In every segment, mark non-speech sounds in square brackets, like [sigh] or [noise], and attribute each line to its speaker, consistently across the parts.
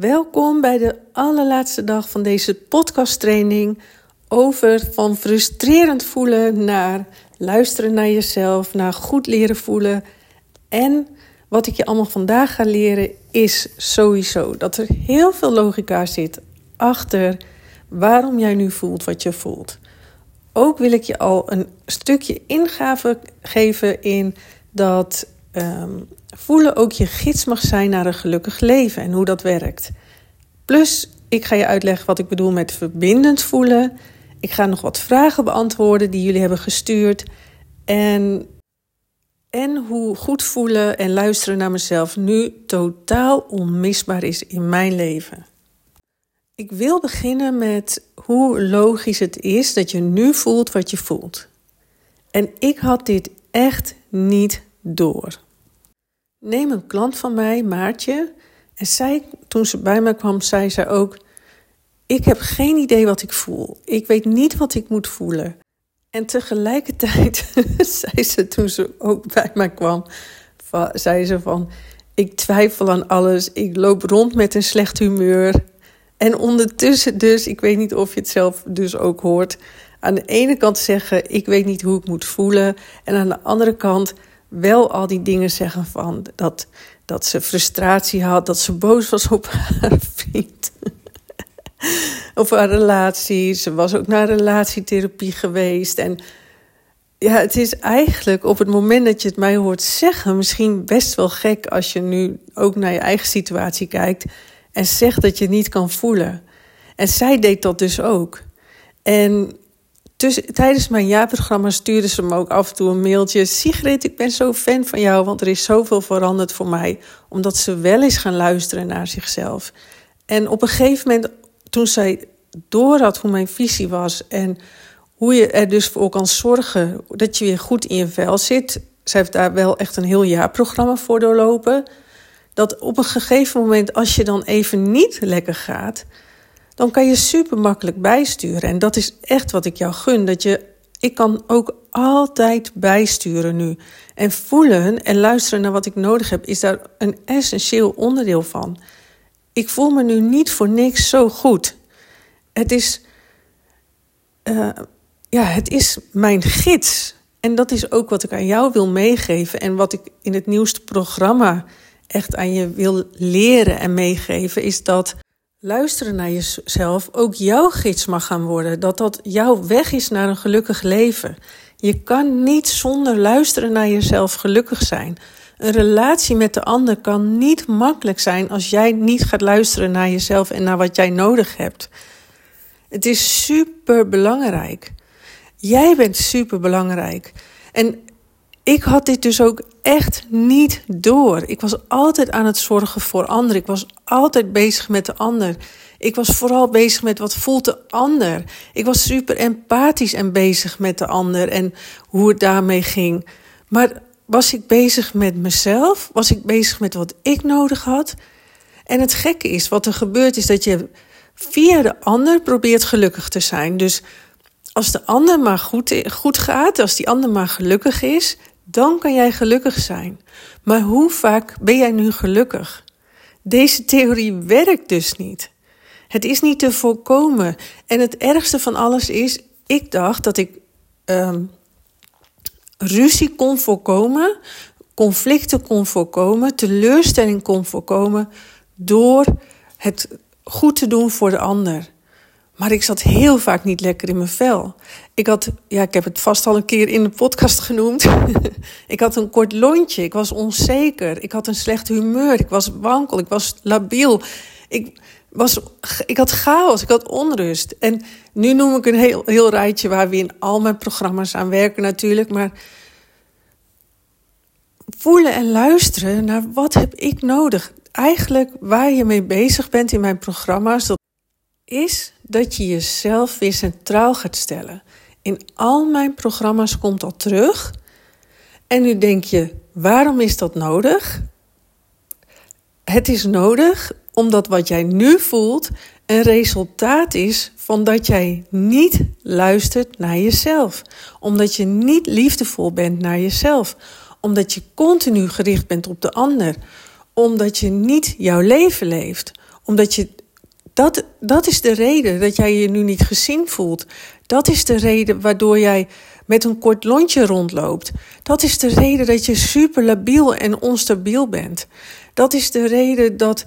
Speaker 1: Welkom bij de allerlaatste dag van deze podcasttraining over van frustrerend voelen naar luisteren naar jezelf, naar goed leren voelen. En wat ik je allemaal vandaag ga leren is sowieso dat er heel veel logica zit achter waarom jij nu voelt wat je voelt. Ook wil ik je al een stukje ingave geven in dat ehm, voelen ook je gids mag zijn naar een gelukkig leven en hoe dat werkt. Plus, ik ga je uitleggen wat ik bedoel met verbindend voelen. Ik ga nog wat vragen beantwoorden die jullie hebben gestuurd. En, en hoe goed voelen en luisteren naar mezelf nu totaal onmisbaar is in mijn leven. Ik wil beginnen met hoe logisch het is dat je nu voelt wat je voelt. En ik had dit echt niet door. Neem een klant van mij, Maartje. En zij, toen ze bij mij kwam, zei ze ook: Ik heb geen idee wat ik voel. Ik weet niet wat ik moet voelen. En tegelijkertijd [laughs] zei ze, toen ze ook bij mij kwam, zei ze van: Ik twijfel aan alles. Ik loop rond met een slecht humeur. En ondertussen dus, ik weet niet of je het zelf dus ook hoort, aan de ene kant zeggen: Ik weet niet hoe ik moet voelen. En aan de andere kant wel al die dingen zeggen van dat, dat ze frustratie had, dat ze boos was op [laughs] haar vriend. of haar relatie. Ze was ook naar relatietherapie geweest. En ja, het is eigenlijk op het moment dat je het mij hoort zeggen, misschien best wel gek als je nu ook naar je eigen situatie kijkt en zegt dat je het niet kan voelen. En zij deed dat dus ook. En dus tijdens mijn jaarprogramma stuurde ze me ook af en toe een mailtje. Sigrid, ik ben zo fan van jou, want er is zoveel veranderd voor mij. Omdat ze wel eens gaan luisteren naar zichzelf. En op een gegeven moment, toen zij door had hoe mijn visie was en hoe je er dus voor kan zorgen dat je weer goed in je vel zit. Zij heeft daar wel echt een heel jaarprogramma voor doorlopen. Dat op een gegeven moment, als je dan even niet lekker gaat, dan kan je super makkelijk bijsturen. En dat is echt wat ik jou gun. Dat je, ik kan ook altijd bijsturen nu. En voelen en luisteren naar wat ik nodig heb, is daar een essentieel onderdeel van. Ik voel me nu niet voor niks zo goed. Het is, uh, ja, het is mijn gids. En dat is ook wat ik aan jou wil meegeven. En wat ik in het nieuwste programma echt aan je wil leren en meegeven, is dat luisteren naar jezelf ook jouw gids mag gaan worden. Dat dat jouw weg is naar een gelukkig leven. Je kan niet zonder luisteren naar jezelf gelukkig zijn. Een relatie met de ander kan niet makkelijk zijn als jij niet gaat luisteren naar jezelf en naar wat jij nodig hebt. Het is super belangrijk. Jij bent super belangrijk. En ik had dit dus ook echt niet door. Ik was altijd aan het zorgen voor anderen. Ik was altijd bezig met de ander. Ik was vooral bezig met wat voelt de ander. Ik was super empathisch en bezig met de ander en hoe het daarmee ging. Maar was ik bezig met mezelf? Was ik bezig met wat ik nodig had? En het gekke is, wat er gebeurt, is dat je via de ander probeert gelukkig te zijn. Dus als de ander maar goed, goed gaat, als die ander maar gelukkig is, dan kan jij gelukkig zijn. Maar hoe vaak ben jij nu gelukkig? Deze theorie werkt dus niet. Het is niet te voorkomen. En het ergste van alles is, ik dacht dat ik um, ruzie kon voorkomen, conflicten kon voorkomen, teleurstelling kon voorkomen door het goed te doen voor de ander. Maar ik zat heel vaak niet lekker in mijn vel. Ik had, ja, ik heb het vast al een keer in de podcast genoemd. [laughs] ik had een kort lontje. Ik was onzeker. Ik had een slecht humeur. Ik was wankel. Ik was labiel. Ik, was, ik had chaos. Ik had onrust. En nu noem ik een heel, heel rijtje waar we in al mijn programma's aan werken natuurlijk. Maar voelen en luisteren naar wat heb ik nodig. Eigenlijk waar je mee bezig bent in mijn programma's, dat is dat je jezelf weer centraal gaat stellen. In al mijn programma's komt dat terug. En nu denk je, waarom is dat nodig? Het is nodig omdat wat jij nu voelt een resultaat is van dat jij niet luistert naar jezelf. Omdat je niet liefdevol bent naar jezelf. Omdat je continu gericht bent op de ander. Omdat je niet jouw leven leeft Omdat je. Dat, dat is de reden dat jij je nu niet gezien voelt. Dat is de reden waardoor jij met een kort lontje rondloopt. Dat is de reden dat je super labiel en onstabiel bent. Dat is de reden dat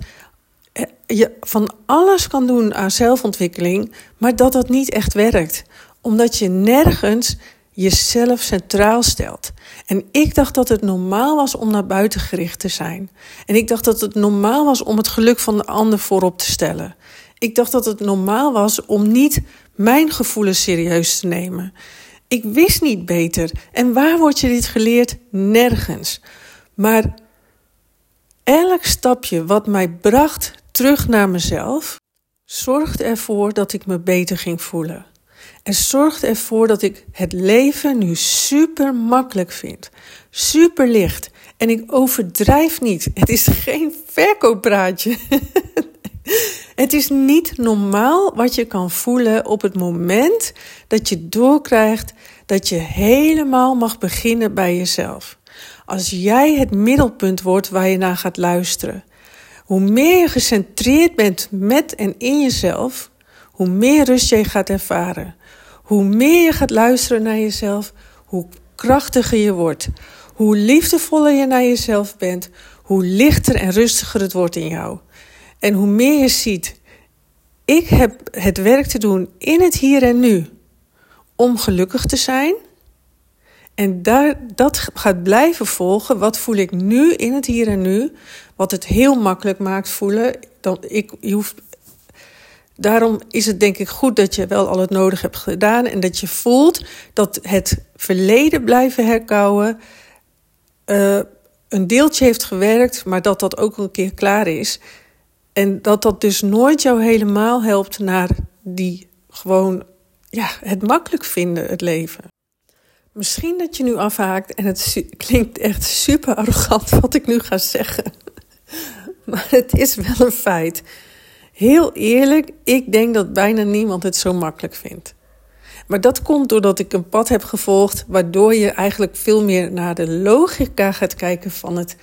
Speaker 1: eh, je van alles kan doen aan zelfontwikkeling, maar dat dat niet echt werkt. Omdat je nergens jezelf centraal stelt. En ik dacht dat het normaal was om naar buiten gericht te zijn. En ik dacht dat het normaal was om het geluk van de ander voorop te stellen. Ik dacht dat het normaal was om niet mijn gevoelens serieus te nemen. Ik wist niet beter. En waar word je dit geleerd? Nergens. Maar elk stapje wat mij bracht terug naar mezelf, zorgde ervoor dat ik me beter ging voelen. En zorgde ervoor dat ik het leven nu super makkelijk vind. Super licht. En ik overdrijf niet. Het is geen verkooppraatje. [laughs] het is niet normaal wat je kan voelen op het moment dat je doorkrijgt dat je helemaal mag beginnen bij jezelf. Als jij het middelpunt wordt waar je naar gaat luisteren. Hoe meer je gecentreerd bent met en in jezelf, hoe meer rust je gaat ervaren. Hoe meer je gaat luisteren naar jezelf, hoe krachtiger je wordt. Hoe liefdevoller je naar jezelf bent, hoe lichter en rustiger het wordt in jou. En hoe meer je ziet, ik heb het werk te doen in het hier en nu om gelukkig te zijn. En daar, dat gaat blijven volgen. Wat voel ik nu in het hier en nu? Wat het heel makkelijk maakt voelen. Dan, ik, je hoeft Daarom is het denk ik goed dat je wel al het nodig hebt gedaan en dat je voelt dat het verleden blijven herkouwen uh, een deeltje heeft gewerkt, maar dat dat ook een keer klaar is. En dat dat dus nooit jou helemaal helpt naar die gewoon ja, het makkelijk vinden, het leven. Misschien dat je nu afhaakt en het klinkt echt super arrogant wat ik nu ga zeggen. [laughs] Maar het is wel een feit. Heel eerlijk, ik denk dat bijna niemand het zo makkelijk vindt. Maar dat komt doordat ik een pad heb gevolgd, waardoor je eigenlijk veel meer naar de logica gaat kijken van het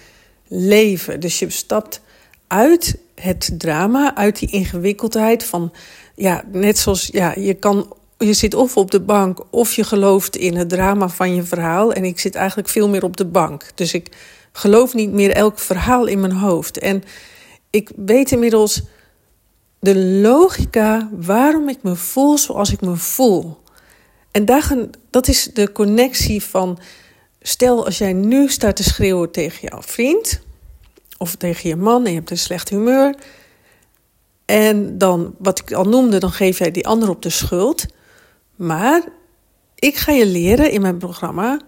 Speaker 1: leven. Dus je stapt uit het drama, uit die ingewikkeldheid van, ja, net zoals, ja, je kan, je zit of op de bank of je gelooft in het drama van je verhaal. En ik zit eigenlijk veel meer op de bank. Dus ik geloof niet meer elk verhaal in mijn hoofd. En ik weet inmiddels de logica waarom ik me voel zoals ik me voel. En daar, dat is de connectie van. Stel als jij nu staat te schreeuwen tegen jouw vriend of tegen je man en je hebt een slecht humeur. En dan, wat ik al noemde, dan geef jij die ander op de schuld. Maar ik ga je leren in mijn programma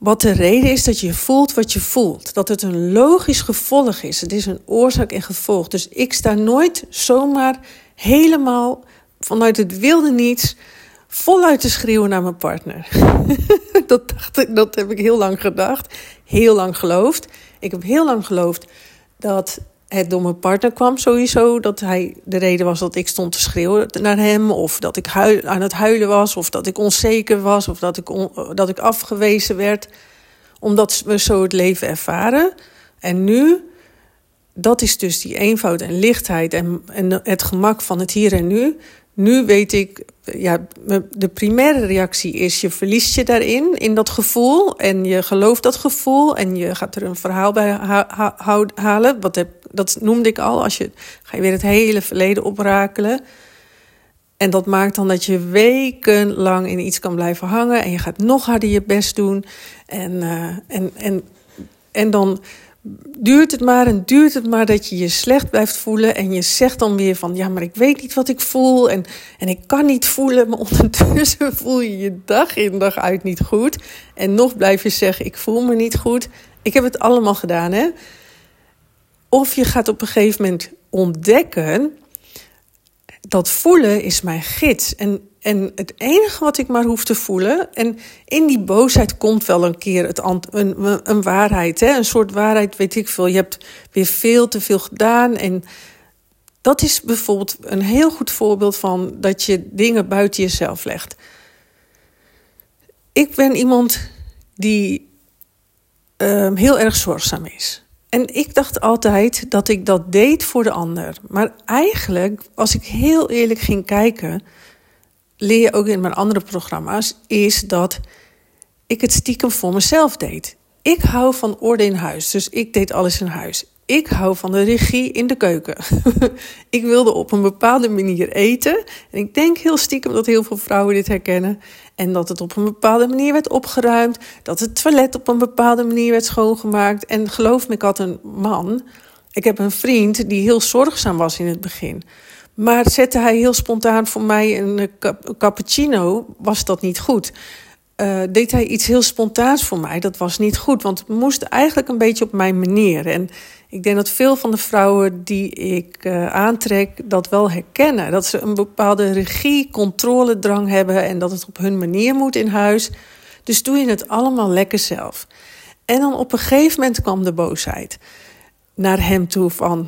Speaker 1: wat de reden is dat je voelt wat je voelt. Dat het een logisch gevolg is. Het is een oorzaak en gevolg. Dus ik sta nooit zomaar helemaal vanuit het wilde niets voluit te schreeuwen naar mijn partner. [laughs] dat, dacht ik, dat heb ik heel lang gedacht. Heel lang geloofd. Ik heb heel lang geloofd dat het door mijn partner kwam sowieso. Dat hij de reden was dat ik stond te schreeuwen naar hem. Of dat ik aan het huilen was. Of dat ik onzeker was. Of dat ik, dat ik afgewezen werd. Omdat we zo het leven ervaren. En nu, dat is dus die eenvoud en lichtheid. En, en het gemak van het hier en nu. Nu weet ik, ja, de primaire reactie is: je verliest je daarin, in dat gevoel. En je gelooft dat gevoel. En je gaat er een verhaal bij halen. Wat heb, dat noemde ik al. Als je, ga je weer het hele verleden oprakelen. En dat maakt dan dat je wekenlang in iets kan blijven hangen. En je gaat nog harder je best doen. En, uh, en, en, en dan duurt het maar en duurt het maar dat je je slecht blijft voelen. En je zegt dan weer van, ja, maar ik weet niet wat ik voel. En, en ik kan niet voelen, maar ondertussen [laughs] voel je je dag in dag uit niet goed. En nog blijf je zeggen, ik voel me niet goed. Ik heb het allemaal gedaan, hè. Of je gaat op een gegeven moment ontdekken dat voelen is mijn gids. En, en het enige wat ik maar hoef te voelen. En in die boosheid komt wel een keer het, een, een waarheid. Hè? Een soort waarheid, weet ik veel. Je hebt weer veel te veel gedaan. En dat is bijvoorbeeld een heel goed voorbeeld van dat je dingen buiten jezelf legt. Ik ben iemand die uh, heel erg zorgzaam is. En ik dacht altijd dat ik dat deed voor de ander. Maar eigenlijk, als ik heel eerlijk ging kijken, leer je ook in mijn andere programma's, is dat ik het stiekem voor mezelf deed. Ik hou van orde in huis, dus ik deed alles in huis. Ik hou van de regie in de keuken. [laughs] ik wilde op een bepaalde manier eten. En ik denk heel stiekem dat heel veel vrouwen dit herkennen. En dat het op een bepaalde manier werd opgeruimd. Dat het toilet op een bepaalde manier werd schoongemaakt. En geloof me, ik had een man. Ik heb een vriend die heel zorgzaam was in het begin. Maar zette hij heel spontaan voor mij een cappuccino, was dat niet goed. Uh, deed hij iets heel spontaans voor mij, dat was niet goed. Want het moest eigenlijk een beetje op mijn manier. En ik denk dat veel van de vrouwen die ik uh, aantrek dat wel herkennen. Dat ze een bepaalde regie, controledrang hebben en dat het op hun manier moet in huis. Dus doe je het allemaal lekker zelf. En dan op een gegeven moment kwam de boosheid naar hem toe van...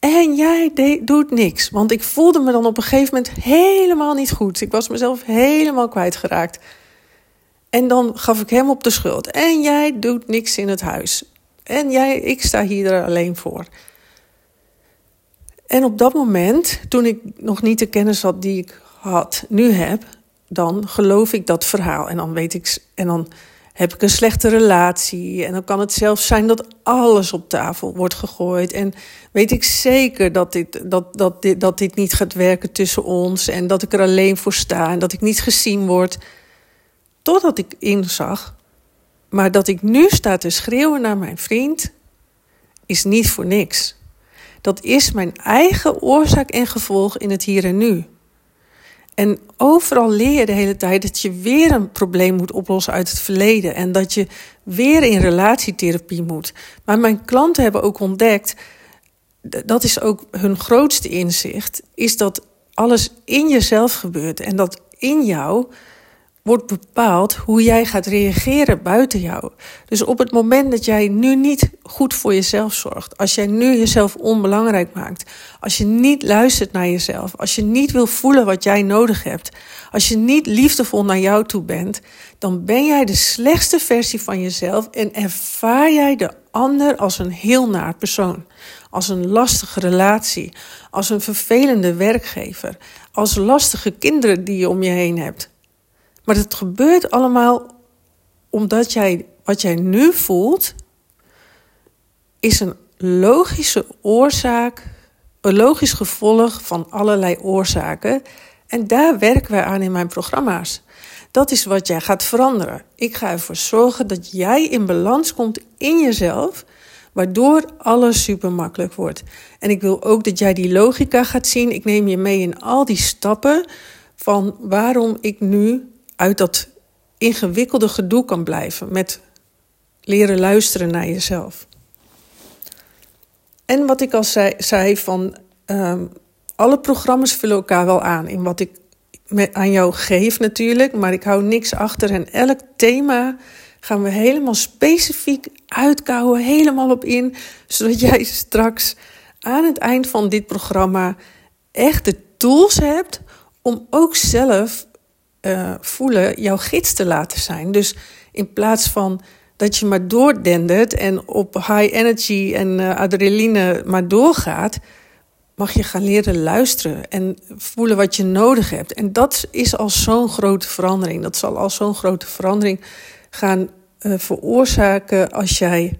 Speaker 1: en jij doet niks. Want ik voelde me dan op een gegeven moment helemaal niet goed. Ik was mezelf helemaal kwijtgeraakt. En dan gaf ik hem op de schuld. En jij doet niks in het huis. En jij, ik sta hier er alleen voor. En op dat moment, toen ik nog niet de kennis had die ik had, nu heb, dan geloof ik dat verhaal. En dan weet ik, en dan heb ik een slechte relatie. En dan kan het zelfs zijn dat alles op tafel wordt gegooid. En weet ik zeker dat dit, dat, dat, dit, dat dit niet gaat werken tussen ons. En dat ik er alleen voor sta en dat ik niet gezien word. Totdat ik inzag maar dat ik nu sta te schreeuwen naar mijn vriend, is niet voor niks. Dat is mijn eigen oorzaak en gevolg in het hier en nu. En overal leer je de hele tijd dat je weer een probleem moet oplossen uit het verleden. En dat je weer in relatietherapie moet. Maar mijn klanten hebben ook ontdekt, dat is ook hun grootste inzicht, is dat alles in jezelf gebeurt. En dat in jou wordt bepaald hoe jij gaat reageren buiten jou. Dus op het moment dat jij nu niet goed voor jezelf zorgt, als jij nu jezelf onbelangrijk maakt, als je niet luistert naar jezelf, als je niet wil voelen wat jij nodig hebt, als je niet liefdevol naar jou toe bent, dan ben jij de slechtste versie van jezelf en ervaar jij de ander als een heel naar persoon, als een lastige relatie, als een vervelende werkgever, als lastige kinderen die je om je heen hebt. Maar het gebeurt allemaal omdat jij, wat jij nu voelt, is een logische oorzaak, een logisch gevolg van allerlei oorzaken. En daar werken wij aan in mijn programma's. Dat is wat jij gaat veranderen. Ik ga ervoor zorgen dat jij in balans komt in jezelf, waardoor alles super makkelijk wordt. En ik wil ook dat jij die logica gaat zien. Ik neem je mee in al die stappen van waarom ik nu uit dat ingewikkelde gedoe kan blijven met leren luisteren naar jezelf. En wat ik al zei, van um, alle programma's vullen elkaar wel aan in wat ik aan jou geef natuurlijk, maar ik hou niks achter en elk thema gaan we helemaal specifiek uitkouwen, helemaal op in, zodat [laughs] jij straks aan het eind van dit programma echt de tools hebt om ook zelf uh, voelen jouw gids te laten zijn. Dus in plaats van dat je maar doordendert en op high energy en uh, adrenaline maar doorgaat, mag je gaan leren luisteren en voelen wat je nodig hebt. En dat is al zo'n grote verandering. Dat zal al zo'n grote verandering gaan uh, veroorzaken als jij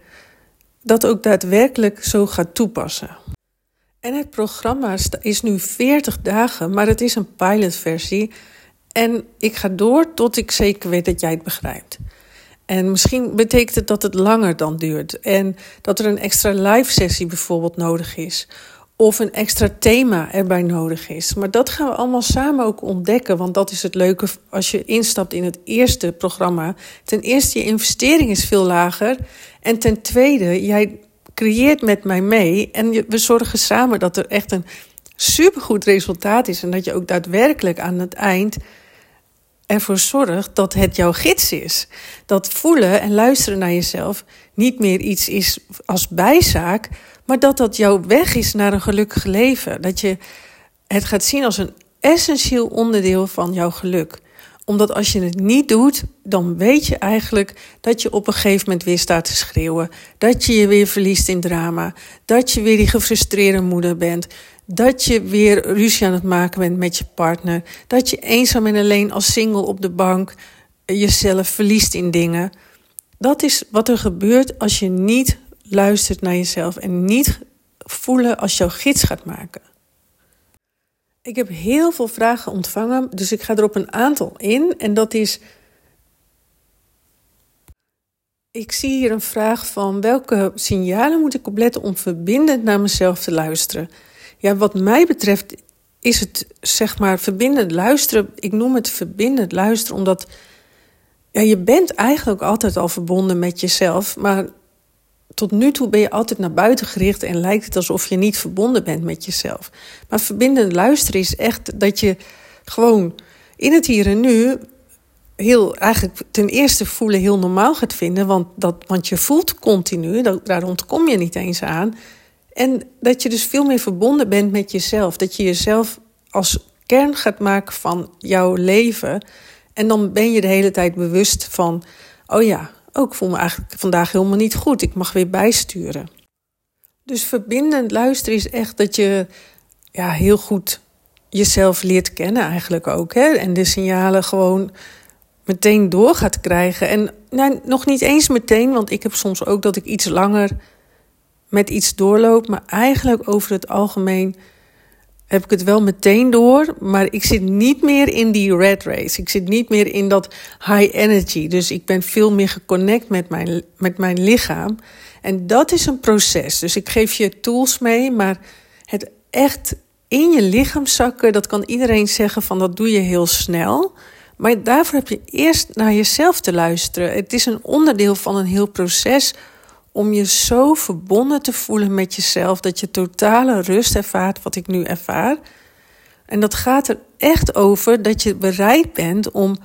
Speaker 1: dat ook daadwerkelijk zo gaat toepassen. En het programma is nu 40 dagen, maar het is een pilotversie. En ik ga door tot ik zeker weet dat jij het begrijpt. En misschien betekent het dat het langer dan duurt. En dat er een extra live sessie bijvoorbeeld nodig is. Of een extra thema erbij nodig is. Maar dat gaan we allemaal samen ook ontdekken. Want dat is het leuke als je instapt in het eerste programma. Ten eerste, je investering is veel lager. En ten tweede, jij creëert met mij mee. En we zorgen samen dat er echt een supergoed resultaat is. En dat je ook daadwerkelijk aan het eind ervoor zorgt dat het jouw gids is. Dat voelen en luisteren naar jezelf niet meer iets is als bijzaak, maar dat dat jouw weg is naar een gelukkig leven. Dat je het gaat zien als een essentieel onderdeel van jouw geluk. Omdat als je het niet doet, dan weet je eigenlijk dat je op een gegeven moment weer staat te schreeuwen. Dat je je weer verliest in drama. Dat je weer die gefrustreerde moeder bent. Dat je weer ruzie aan het maken bent met je partner. Dat je eenzaam en alleen als single op de bank jezelf verliest in dingen. Dat is wat er gebeurt als je niet luistert naar jezelf en niet voelen als jouw gids gaat maken. Ik heb heel veel vragen ontvangen, dus ik ga er op een aantal in. En dat is. Ik zie hier een vraag van welke signalen moet ik opletten om verbindend naar mezelf te luisteren? Ja, wat mij betreft is het zeg maar verbindend luisteren. Ik noem het verbindend luisteren omdat ja, je bent eigenlijk altijd al verbonden met jezelf, maar tot nu toe ben je altijd naar buiten gericht en lijkt het alsof je niet verbonden bent met jezelf. Maar verbindend luisteren is echt dat je gewoon in het hier en nu heel eigenlijk ten eerste voelen heel normaal gaat vinden, want, dat, want je voelt continu, daar ontkom je niet eens aan. En dat je dus veel meer verbonden bent met jezelf. Dat je jezelf als kern gaat maken van jouw leven. En dan ben je de hele tijd bewust van: oh ja, ook oh, voel me eigenlijk vandaag helemaal niet goed. Ik mag weer bijsturen. Dus verbindend luisteren is echt dat je ja, heel goed jezelf leert kennen, eigenlijk ook. Hè? En de signalen gewoon meteen door gaat krijgen. En nou, nog niet eens meteen, want ik heb soms ook dat ik iets langer met iets doorloop. Maar eigenlijk over het algemeen heb ik het wel meteen door, maar ik zit niet meer in die red race. Ik zit niet meer in dat high energy. Dus ik ben veel meer geconnect met mijn, met mijn lichaam. En dat is een proces. Dus ik geef je tools mee, maar het echt in je lichaam zakken, dat kan iedereen zeggen van dat doe je heel snel. Maar daarvoor heb je eerst naar jezelf te luisteren. Het is een onderdeel van een heel proces om je zo verbonden te voelen met jezelf dat je totale rust ervaart, wat ik nu ervaar. En dat gaat er echt over dat je bereid bent om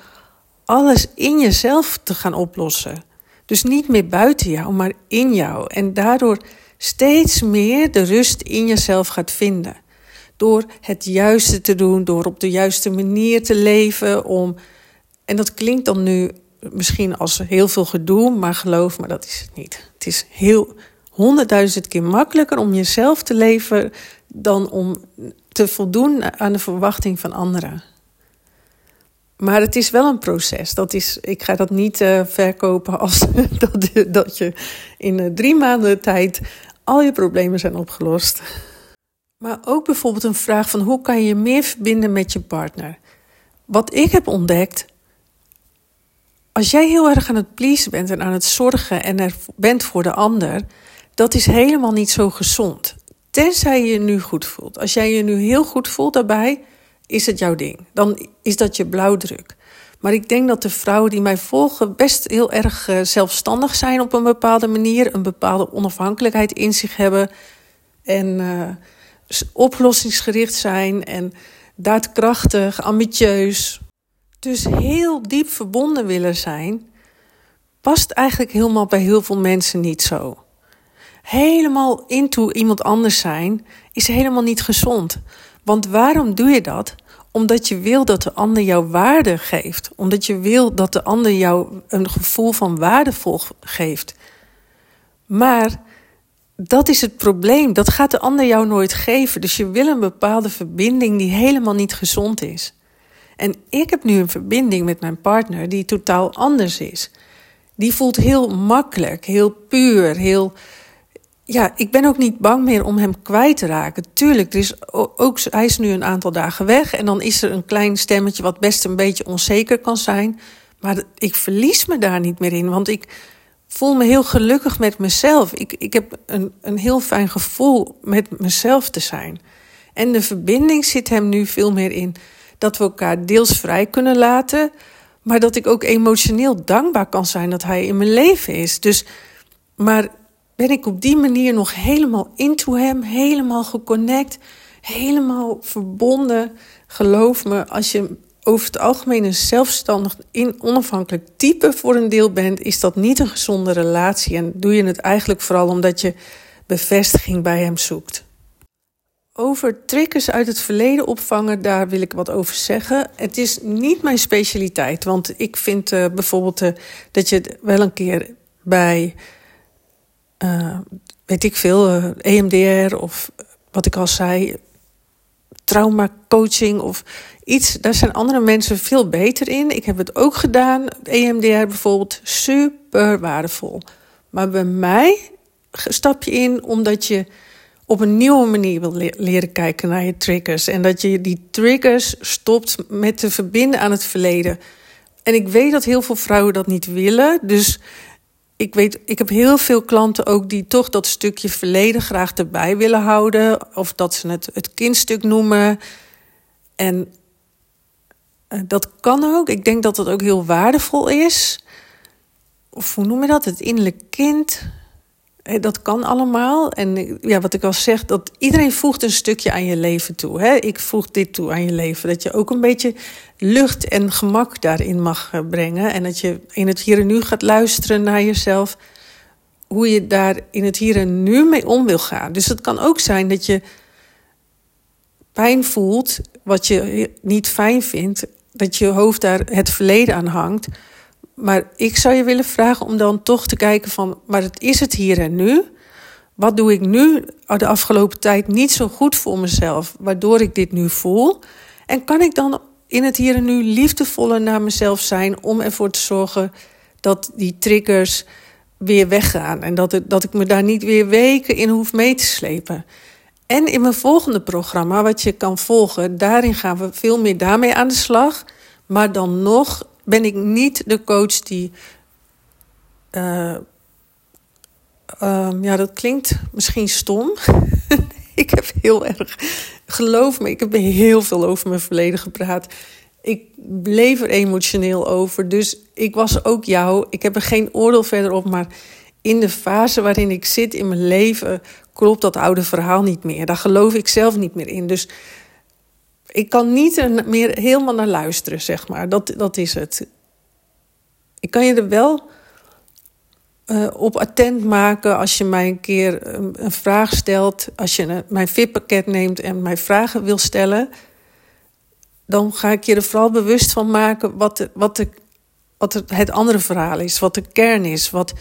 Speaker 1: alles in jezelf te gaan oplossen. Dus niet meer buiten jou, maar in jou. En daardoor steeds meer de rust in jezelf gaat vinden. Door het juiste te doen, door op de juiste manier te leven. Om, en dat klinkt dan nu misschien als heel veel gedoe, maar geloof me, dat is het niet. Het is heel honderdduizend keer makkelijker om jezelf te leven dan om te voldoen aan de verwachting van anderen. Maar het is wel een proces. Dat is, ik ga dat niet uh, verkopen als [laughs] dat, dat je in uh, drie maanden tijd al je problemen zijn opgelost. Maar ook bijvoorbeeld een vraag van hoe kan je meer verbinden met je partner? Wat ik heb ontdekt als jij heel erg aan het pleasen bent en aan het zorgen en er bent voor de ander, dat is helemaal niet zo gezond. Tenzij je je nu goed voelt. Als jij je nu heel goed voelt daarbij, is het jouw ding. Dan is dat je blauwdruk. Maar ik denk dat de vrouwen die mij volgen best heel erg eh, zelfstandig zijn op een bepaalde manier, een bepaalde onafhankelijkheid in zich hebben en uh, oplossingsgericht zijn en daadkrachtig, ambitieus, dus heel diep verbonden willen zijn, past eigenlijk helemaal bij heel veel mensen niet zo. Helemaal into iemand anders zijn is helemaal niet gezond. Want waarom doe je dat? Omdat je wil dat de ander jou waarde geeft. Omdat je wil dat de ander jou een gevoel van waardevol geeft. Maar dat is het probleem. Dat gaat de ander jou nooit geven. Dus je wil een bepaalde verbinding die helemaal niet gezond is. En ik heb nu een verbinding met mijn partner die totaal anders is. Die voelt heel makkelijk, heel puur, heel. Ja, ik ben ook niet bang meer om hem kwijt te raken. Tuurlijk, er is ook, hij is nu een aantal dagen weg en dan is er een klein stemmetje wat best een beetje onzeker kan zijn. Maar ik verlies me daar niet meer in, want ik voel me heel gelukkig met mezelf. Ik, ik heb een, een heel fijn gevoel met mezelf te zijn. En de verbinding zit hem nu veel meer in dat we elkaar deels vrij kunnen laten, maar dat ik ook emotioneel dankbaar kan zijn dat hij in mijn leven is. Dus, maar ben ik op die manier nog helemaal into hem, helemaal geconnect, helemaal verbonden. Geloof me, als je over het algemeen een zelfstandig, onafhankelijk type voor een deel bent, is dat niet een gezonde relatie. En doe je het eigenlijk vooral omdat je bevestiging bij hem zoekt. Over triggers uit het verleden opvangen, daar wil ik wat over zeggen. Het is niet mijn specialiteit, want ik vind uh, bijvoorbeeld uh, dat je wel een keer bij, uh, weet ik veel, EMDR of wat ik al zei, traumacoaching of iets. Daar zijn andere mensen veel beter in. Ik heb het ook gedaan, EMDR bijvoorbeeld, super waardevol. Maar bij mij stap je in omdat je op een nieuwe manier wil leren kijken naar je triggers. En dat je die triggers stopt met te verbinden aan het verleden. En ik weet dat heel veel vrouwen dat niet willen. Dus ik weet, ik heb heel veel klanten ook die toch dat stukje verleden graag erbij willen houden. Of dat ze het het kindstuk noemen. En eh, dat kan ook. Ik denk dat dat ook heel waardevol is. Of hoe noem je dat? Het innerlijk kind. Dat kan allemaal. En ja, wat ik al zeg, dat iedereen voegt een stukje aan je leven toe. Ik voeg dit toe aan je leven. Dat je ook een beetje lucht en gemak daarin mag eh, brengen. En dat je in het hier en nu gaat luisteren naar jezelf. Hoe je daar in het hier en nu mee om wil gaan. Dus het kan ook zijn dat je pijn voelt, wat je niet fijn vindt. Dat je hoofd daar het verleden aan hangt. Maar ik zou je willen vragen om dan toch te kijken van, maar het is het hier en nu. Wat doe ik nu de afgelopen tijd niet zo goed voor mezelf, waardoor ik dit nu voel? En kan ik dan in het hier en nu liefdevoller naar mezelf zijn om ervoor te zorgen dat die triggers weer weggaan en dat, dat ik me daar niet weer weken in hoef mee te slepen? En in mijn volgende programma, wat je kan volgen, daarin gaan we veel meer daarmee aan de slag. Maar dan nog ben ik niet de coach die. Uh, ja, dat klinkt misschien stom. [laughs] ik heb heel erg. Geloof me, ik heb heel veel over mijn verleden gepraat. Ik bleef er emotioneel over. Dus ik was ook jou. Ik heb er geen oordeel verder op. Maar in de fase waarin ik zit in mijn leven. klopt dat oude verhaal niet meer. Daar geloof ik zelf niet meer in. Dus ik kan niet er meer helemaal naar luisteren, zeg maar. Dat, dat is het. Ik kan je er wel uh, op attent maken als je mij een keer een, een vraag stelt. Als je mijn VIP-pakket neemt en mij vragen wil stellen. Dan ga ik je er vooral bewust van maken wat, de, wat, de, wat het andere verhaal is. Wat de kern is. Wat,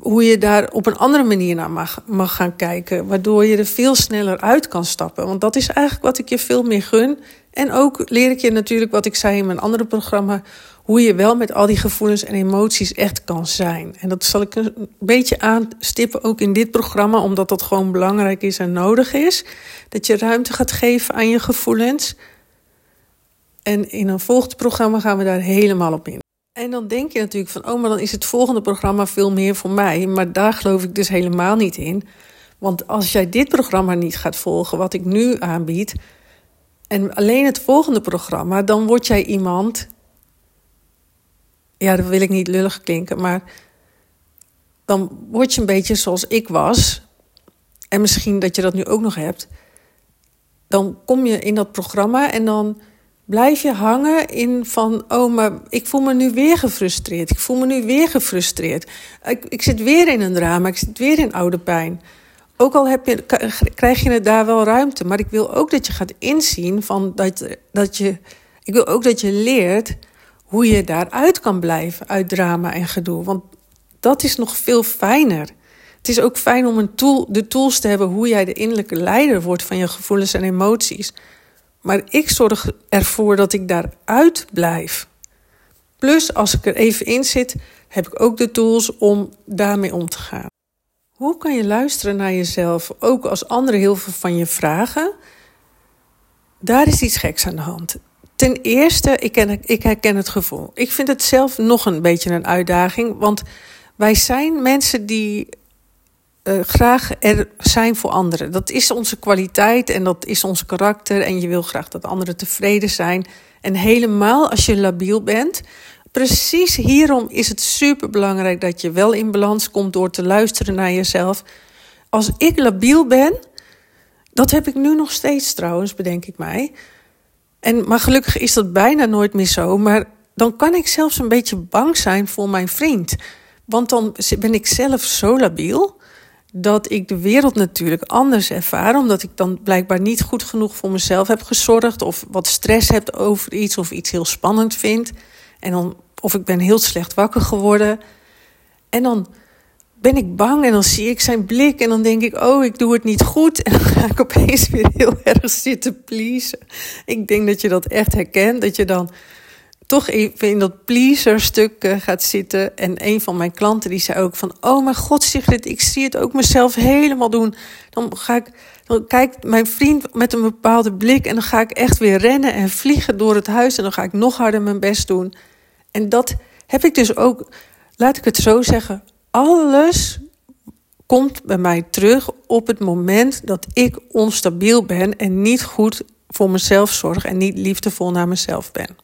Speaker 1: hoe je daar op een andere manier naar mag, mag gaan kijken. Waardoor je er veel sneller uit kan stappen. Want dat is eigenlijk wat ik je veel meer gun. En ook leer ik je natuurlijk wat ik zei in mijn andere programma. Hoe je wel met al die gevoelens en emoties echt kan zijn. En dat zal ik een beetje aanstippen ook in dit programma. Omdat dat gewoon belangrijk is en nodig is. Dat je ruimte gaat geven aan je gevoelens. En in een volgend programma gaan we daar helemaal op in. En dan denk je natuurlijk van, oh, maar dan is het volgende programma veel meer voor mij. Maar daar geloof ik dus helemaal niet in. Want als jij dit programma niet gaat volgen, wat ik nu aanbied, en alleen het volgende programma, dan word jij iemand. Ja, dat wil ik niet lullig klinken, maar dan word je een beetje zoals ik was. En misschien dat je dat nu ook nog hebt. Dan kom je in dat programma en dan blijf je hangen in van, oh, maar ik voel me nu weer gefrustreerd. Ik voel me nu weer gefrustreerd. Ik, ik zit weer in een drama, ik zit weer in oude pijn. Ook al heb je, krijg je het daar wel ruimte, maar ik wil ook dat je gaat inzien van dat, dat je, ik wil ook dat je leert hoe je daaruit kan blijven uit drama en gedoe. Want dat is nog veel fijner. Het is ook fijn om een tool, de tools te hebben hoe jij de innerlijke leider wordt van je gevoelens en emoties. Maar ik zorg ervoor dat ik daaruit blijf. Plus, als ik er even in zit, heb ik ook de tools om daarmee om te gaan. Hoe kan je luisteren naar jezelf, ook als anderen heel veel van je vragen? Daar is iets geks aan de hand. Ten eerste, ik, ken, ik herken het gevoel. Ik vind het zelf nog een beetje een uitdaging, want wij zijn mensen die uh, graag er zijn voor anderen. Dat is onze kwaliteit en dat is ons karakter. En je wil graag dat anderen tevreden zijn. En helemaal als je labiel bent. Precies hierom is het super belangrijk dat je wel in balans komt door te luisteren naar jezelf. Als ik labiel ben, dat heb ik nu nog steeds trouwens, bedenk ik mij. En, maar gelukkig is dat bijna nooit meer zo. Maar dan kan ik zelfs een beetje bang zijn voor mijn vriend. Want dan ben ik zelf zo labiel dat ik de wereld natuurlijk anders ervaar, omdat ik dan blijkbaar niet goed genoeg voor mezelf heb gezorgd, of wat stress heb over iets, of iets heel spannend vind. En dan, of ik ben heel slecht wakker geworden. En dan ben ik bang en dan zie ik zijn blik en dan denk ik, oh, ik doe het niet goed. En dan ga ik opeens weer heel erg zitten pleasen. Ik denk dat je dat echt herkent, dat je dan toch even in dat pleaser-stuk eh, gaat zitten. En een van mijn klanten die zei ook van... oh mijn god Sigrid, ik zie het ook mezelf helemaal doen. Dan ga ik, dan kijkt mijn vriend met een bepaalde blik... en dan ga ik echt weer rennen en vliegen door het huis... en dan ga ik nog harder mijn best doen. En dat heb ik dus ook, laat ik het zo zeggen... alles komt bij mij terug op het moment dat ik onstabiel ben... en niet goed voor mezelf zorg en niet liefdevol naar mezelf ben.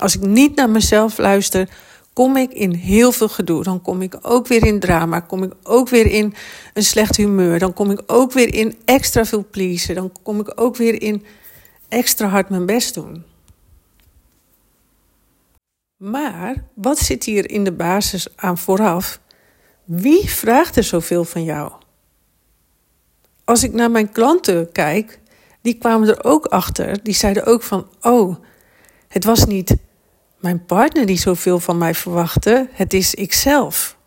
Speaker 1: Als ik niet naar mezelf luister, kom ik in heel veel gedoe. Dan kom ik ook weer in drama. Kom ik ook weer in een slecht humeur. Dan kom ik ook weer in extra veel pleasen. Dan kom ik ook weer in extra hard mijn best doen. Maar wat zit hier in de basis aan vooraf? Wie vraagt er zoveel van jou? Als ik naar mijn klanten kijk, die kwamen er ook achter. Die zeiden ook van: Oh, het was niet mijn partner die zoveel van mij verwachtte, het is ikzelf.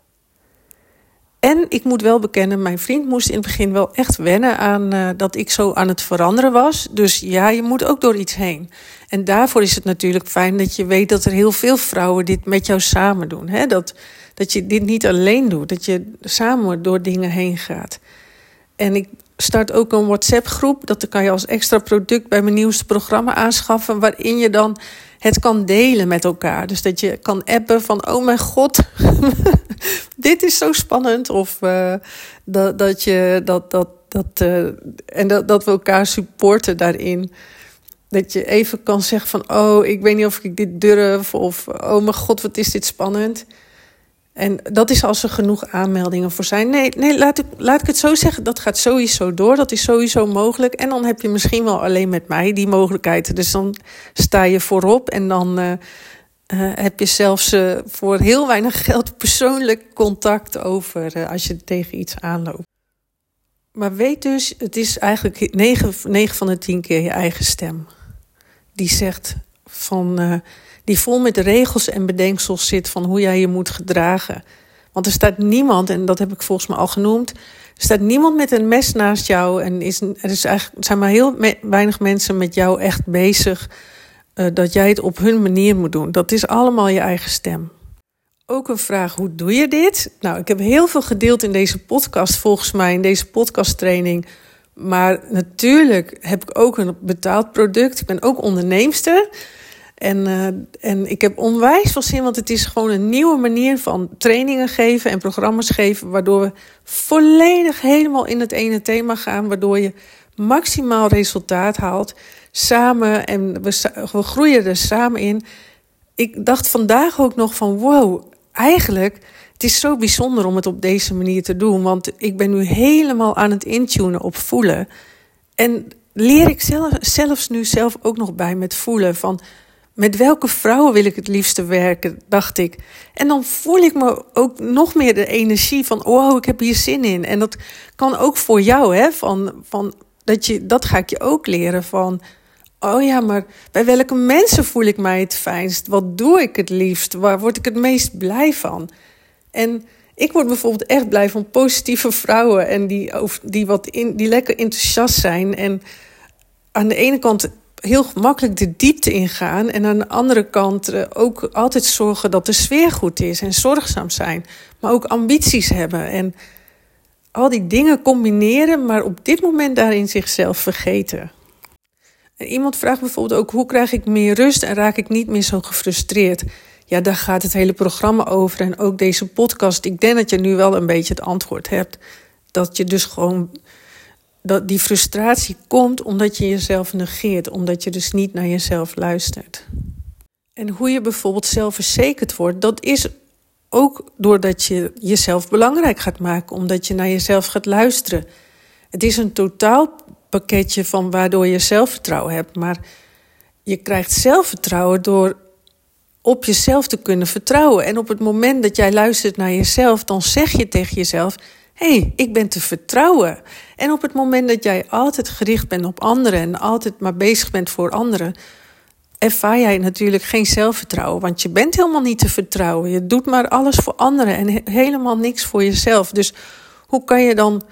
Speaker 1: En ik moet wel bekennen, mijn vriend moest in het begin wel echt wennen aan uh, dat ik zo aan het veranderen was. Dus ja, je moet ook door iets heen. En daarvoor is het natuurlijk fijn dat je weet dat er heel veel vrouwen dit met jou samen doen. Hè? Dat, dat je dit niet alleen doet, dat je samen door dingen heen gaat. En ik start ook een WhatsApp-groep. Dat kan je als extra product bij mijn nieuwste programma aanschaffen. Waarin je dan het kan delen met elkaar. Dus dat je kan appen van: Oh mijn god, [laughs] dit is zo spannend. Of uh, dat, dat je dat. dat, dat uh, en dat, dat we elkaar supporten daarin. Dat je even kan zeggen van, oh, ik weet niet of ik dit durf. Of, oh mijn god, wat is dit spannend. En dat is als er genoeg aanmeldingen voor zijn. Nee, nee laat, ik, laat ik het zo zeggen. Dat gaat sowieso door. Dat is sowieso mogelijk. En dan heb je misschien wel alleen met mij die mogelijkheid. Dus dan sta je voorop. En dan uh, uh, heb je zelfs uh, voor heel weinig geld persoonlijk contact over als je tegen iets aanloopt. Maar weet dus, het is eigenlijk 9, 9 van de 10 keer je eigen stem. Die zegt van die vol met regels en bedenksels zit van hoe jij je moet gedragen. Want er staat niemand, en dat heb ik volgens mij al genoemd, er staat niemand met een mes naast jou en is, er, is eigenlijk, zijn maar heel weinig mensen met jou echt bezig uh, dat jij het op hun manier moet doen. Dat is allemaal je eigen stem. Ook een vraag, hoe doe je dit? Nou, ik heb heel veel gedeeld in deze podcast, volgens mij, in deze podcasttraining. Maar natuurlijk heb ik ook een betaald product. Ik ben ook onderneemster. En, uh, en ik heb onwijs veel zin, want het is gewoon een nieuwe manier van trainingen geven en programma's geven, waardoor we volledig helemaal in het ene thema gaan, waardoor je maximaal resultaat haalt samen en we, we groeien er samen in. Ik dacht vandaag ook nog van wow, eigenlijk, het is zo bijzonder om het op deze manier te doen, want ik ben nu helemaal aan het intunen op voelen. En leer ik zelf, zelfs nu zelf ook nog bij met voelen van met welke vrouwen wil ik het liefste werken, dacht ik. En dan voel ik me ook nog meer de energie van, oh, ik heb hier zin in. En dat kan ook voor jou, hè, van, van dat, je, dat ga ik je ook leren van, oh ja, maar bij welke mensen voel ik mij het fijnst? Wat doe ik het liefst? Waar word ik het meest blij van? En ik word bijvoorbeeld echt blij van positieve vrouwen en die, die, wat in, die lekker enthousiast zijn. En aan de ene kant heel gemakkelijk de diepte ingaan. En aan de andere kant eh, ook altijd zorgen dat de sfeer goed is en zorgzaam zijn. Maar ook ambities hebben. En al die dingen combineren, maar op dit moment daarin zichzelf vergeten. En iemand vraagt bijvoorbeeld ook: hoe krijg ik meer rust en raak ik niet meer zo gefrustreerd? Ja, daar gaat het hele programma over en ook deze podcast. Ik denk dat je nu wel een beetje het antwoord hebt. Dat je dus gewoon dat die frustratie komt omdat je jezelf negeert, omdat je dus niet naar jezelf luistert. En hoe je bijvoorbeeld zelfverzekerd wordt, dat is ook doordat je jezelf belangrijk gaat maken, omdat je naar jezelf gaat luisteren. Het is een totaalpakketje van waardoor je zelfvertrouwen hebt, maar je krijgt zelfvertrouwen door op jezelf te kunnen vertrouwen. En op het moment dat jij luistert naar jezelf, dan zeg je tegen jezelf: hé, hey, ik ben te vertrouwen. En op het moment dat jij altijd gericht bent op anderen en altijd maar bezig bent voor anderen, ervaar jij natuurlijk geen zelfvertrouwen. Want je bent helemaal niet te vertrouwen. Je doet maar alles voor anderen en helemaal niks voor jezelf. Dus hoe kan je dan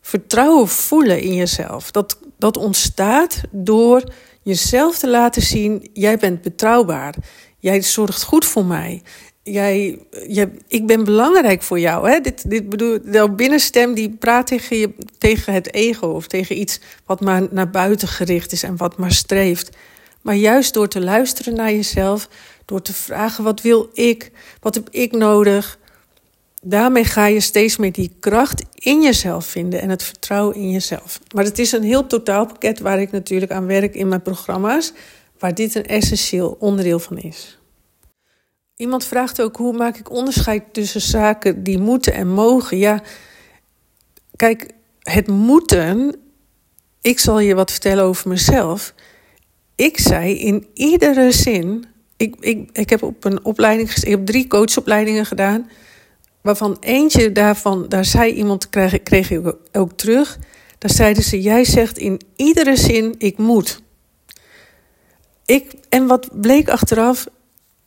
Speaker 1: vertrouwen voelen in jezelf? Dat, dat ontstaat door jezelf te laten zien: jij bent betrouwbaar. Jij zorgt goed voor mij. Jij, jij, ik ben belangrijk voor jou. Hè? Dit, dit bedoel, de binnenstem die praat tegen, je, tegen het ego of tegen iets wat maar naar buiten gericht is en wat maar streeft. Maar juist door te luisteren naar jezelf, door te vragen: wat wil ik? Wat heb ik nodig? Daarmee ga je steeds meer die kracht in jezelf vinden en het vertrouwen in jezelf. Maar het is een heel totaalpakket waar ik natuurlijk aan werk in mijn programma's, waar dit een essentieel onderdeel van is. Iemand vraagt ook hoe maak ik onderscheid tussen zaken die moeten en mogen. Ja, kijk, het moeten. Ik zal je wat vertellen over mezelf. Ik zei in iedere zin. Ik, ik, ik heb op een opleiding, ik heb drie coachopleidingen gedaan. Waarvan eentje daarvan, daar zei iemand, kreeg, kreeg ik ook terug. Daar zeiden ze: Jij zegt in iedere zin: Ik moet. Ik, en wat bleek achteraf?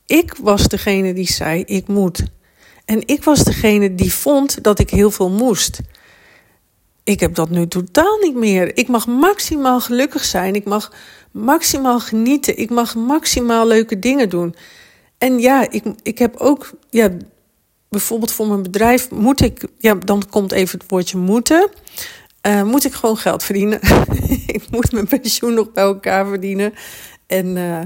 Speaker 1: Ik was degene die zei: Ik moet. En ik was degene die vond dat ik heel veel moest. Ik heb dat nu totaal niet meer. Ik mag maximaal gelukkig zijn. Ik mag maximaal genieten. Ik mag maximaal leuke dingen doen. En ja, ik, ik heb ook, ja, bijvoorbeeld voor mijn bedrijf moet ik, ja, dan komt even het woordje moeten. Uh, moet ik gewoon geld verdienen. [laughs] ik moet mijn pensioen nog bij elkaar verdienen. En uh,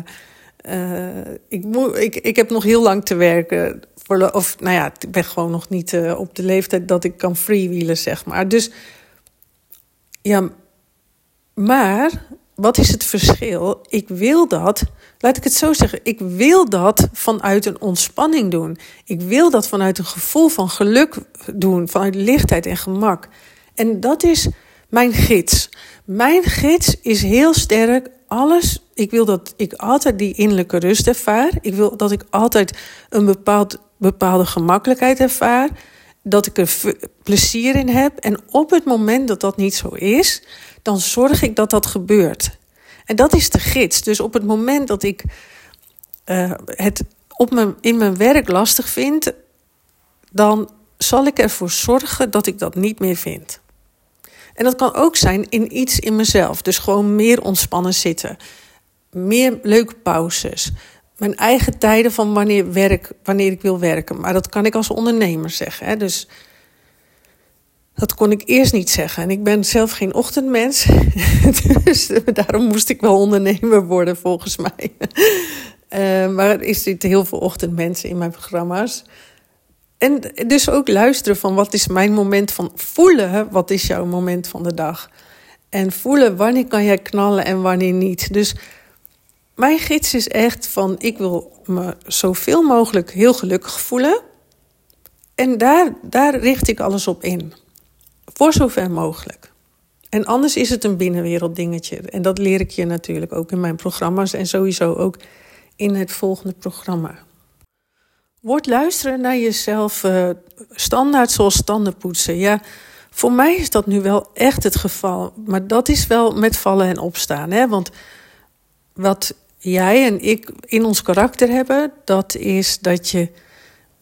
Speaker 1: uh, ik, ik, ik heb nog heel lang te werken. Voor, of nou ja, ik ben gewoon nog niet op de leeftijd dat ik kan freewheelen, zeg maar. Dus ja, maar wat is het verschil? Ik wil dat, laat ik het zo zeggen, ik wil dat vanuit een ontspanning doen. Ik wil dat vanuit een gevoel van geluk doen, vanuit lichtheid en gemak. En dat is mijn gids. Mijn gids is heel sterk. Alles, ik wil dat ik altijd die innerlijke rust ervaar. Ik wil dat ik altijd een bepaald, bepaalde gemakkelijkheid ervaar. Dat ik er plezier in heb. En op het moment dat dat niet zo is, dan zorg ik dat dat gebeurt. En dat is de gids. Dus op het moment dat ik uh, het op mijn, in mijn werk lastig vind, dan zal ik ervoor zorgen dat ik dat niet meer vind. En dat kan ook zijn in iets in mezelf. Dus gewoon meer ontspannen zitten. Meer leuke pauzes. Mijn eigen tijden van wanneer, werk, wanneer ik wil werken. Maar dat kan ik als ondernemer zeggen. Hè? Dus dat kon ik eerst niet zeggen. En ik ben zelf geen ochtendmens. [laughs] dus daarom moest ik wel ondernemer worden, volgens mij. Uh, [laughs] maar er zitten heel veel ochtendmensen in mijn programma's. En dus ook luisteren van wat is mijn moment van voelen. Wat is jouw moment van de dag? En voelen wanneer kan jij knallen en wanneer niet. Dus mijn gids is echt van ik wil me zoveel mogelijk heel gelukkig voelen. En daar, daar richt ik alles op in. Voor zover mogelijk. En anders is het een binnenwereld dingetje. En dat leer ik je natuurlijk ook in mijn programma's en sowieso ook in het volgende programma. Word luisteren naar jezelf uh, standaard zoals standen poetsen. Ja, voor mij is dat nu wel echt het geval. Maar dat is wel met vallen en opstaan. Hè? Want wat jij en ik in ons karakter hebben, dat is dat je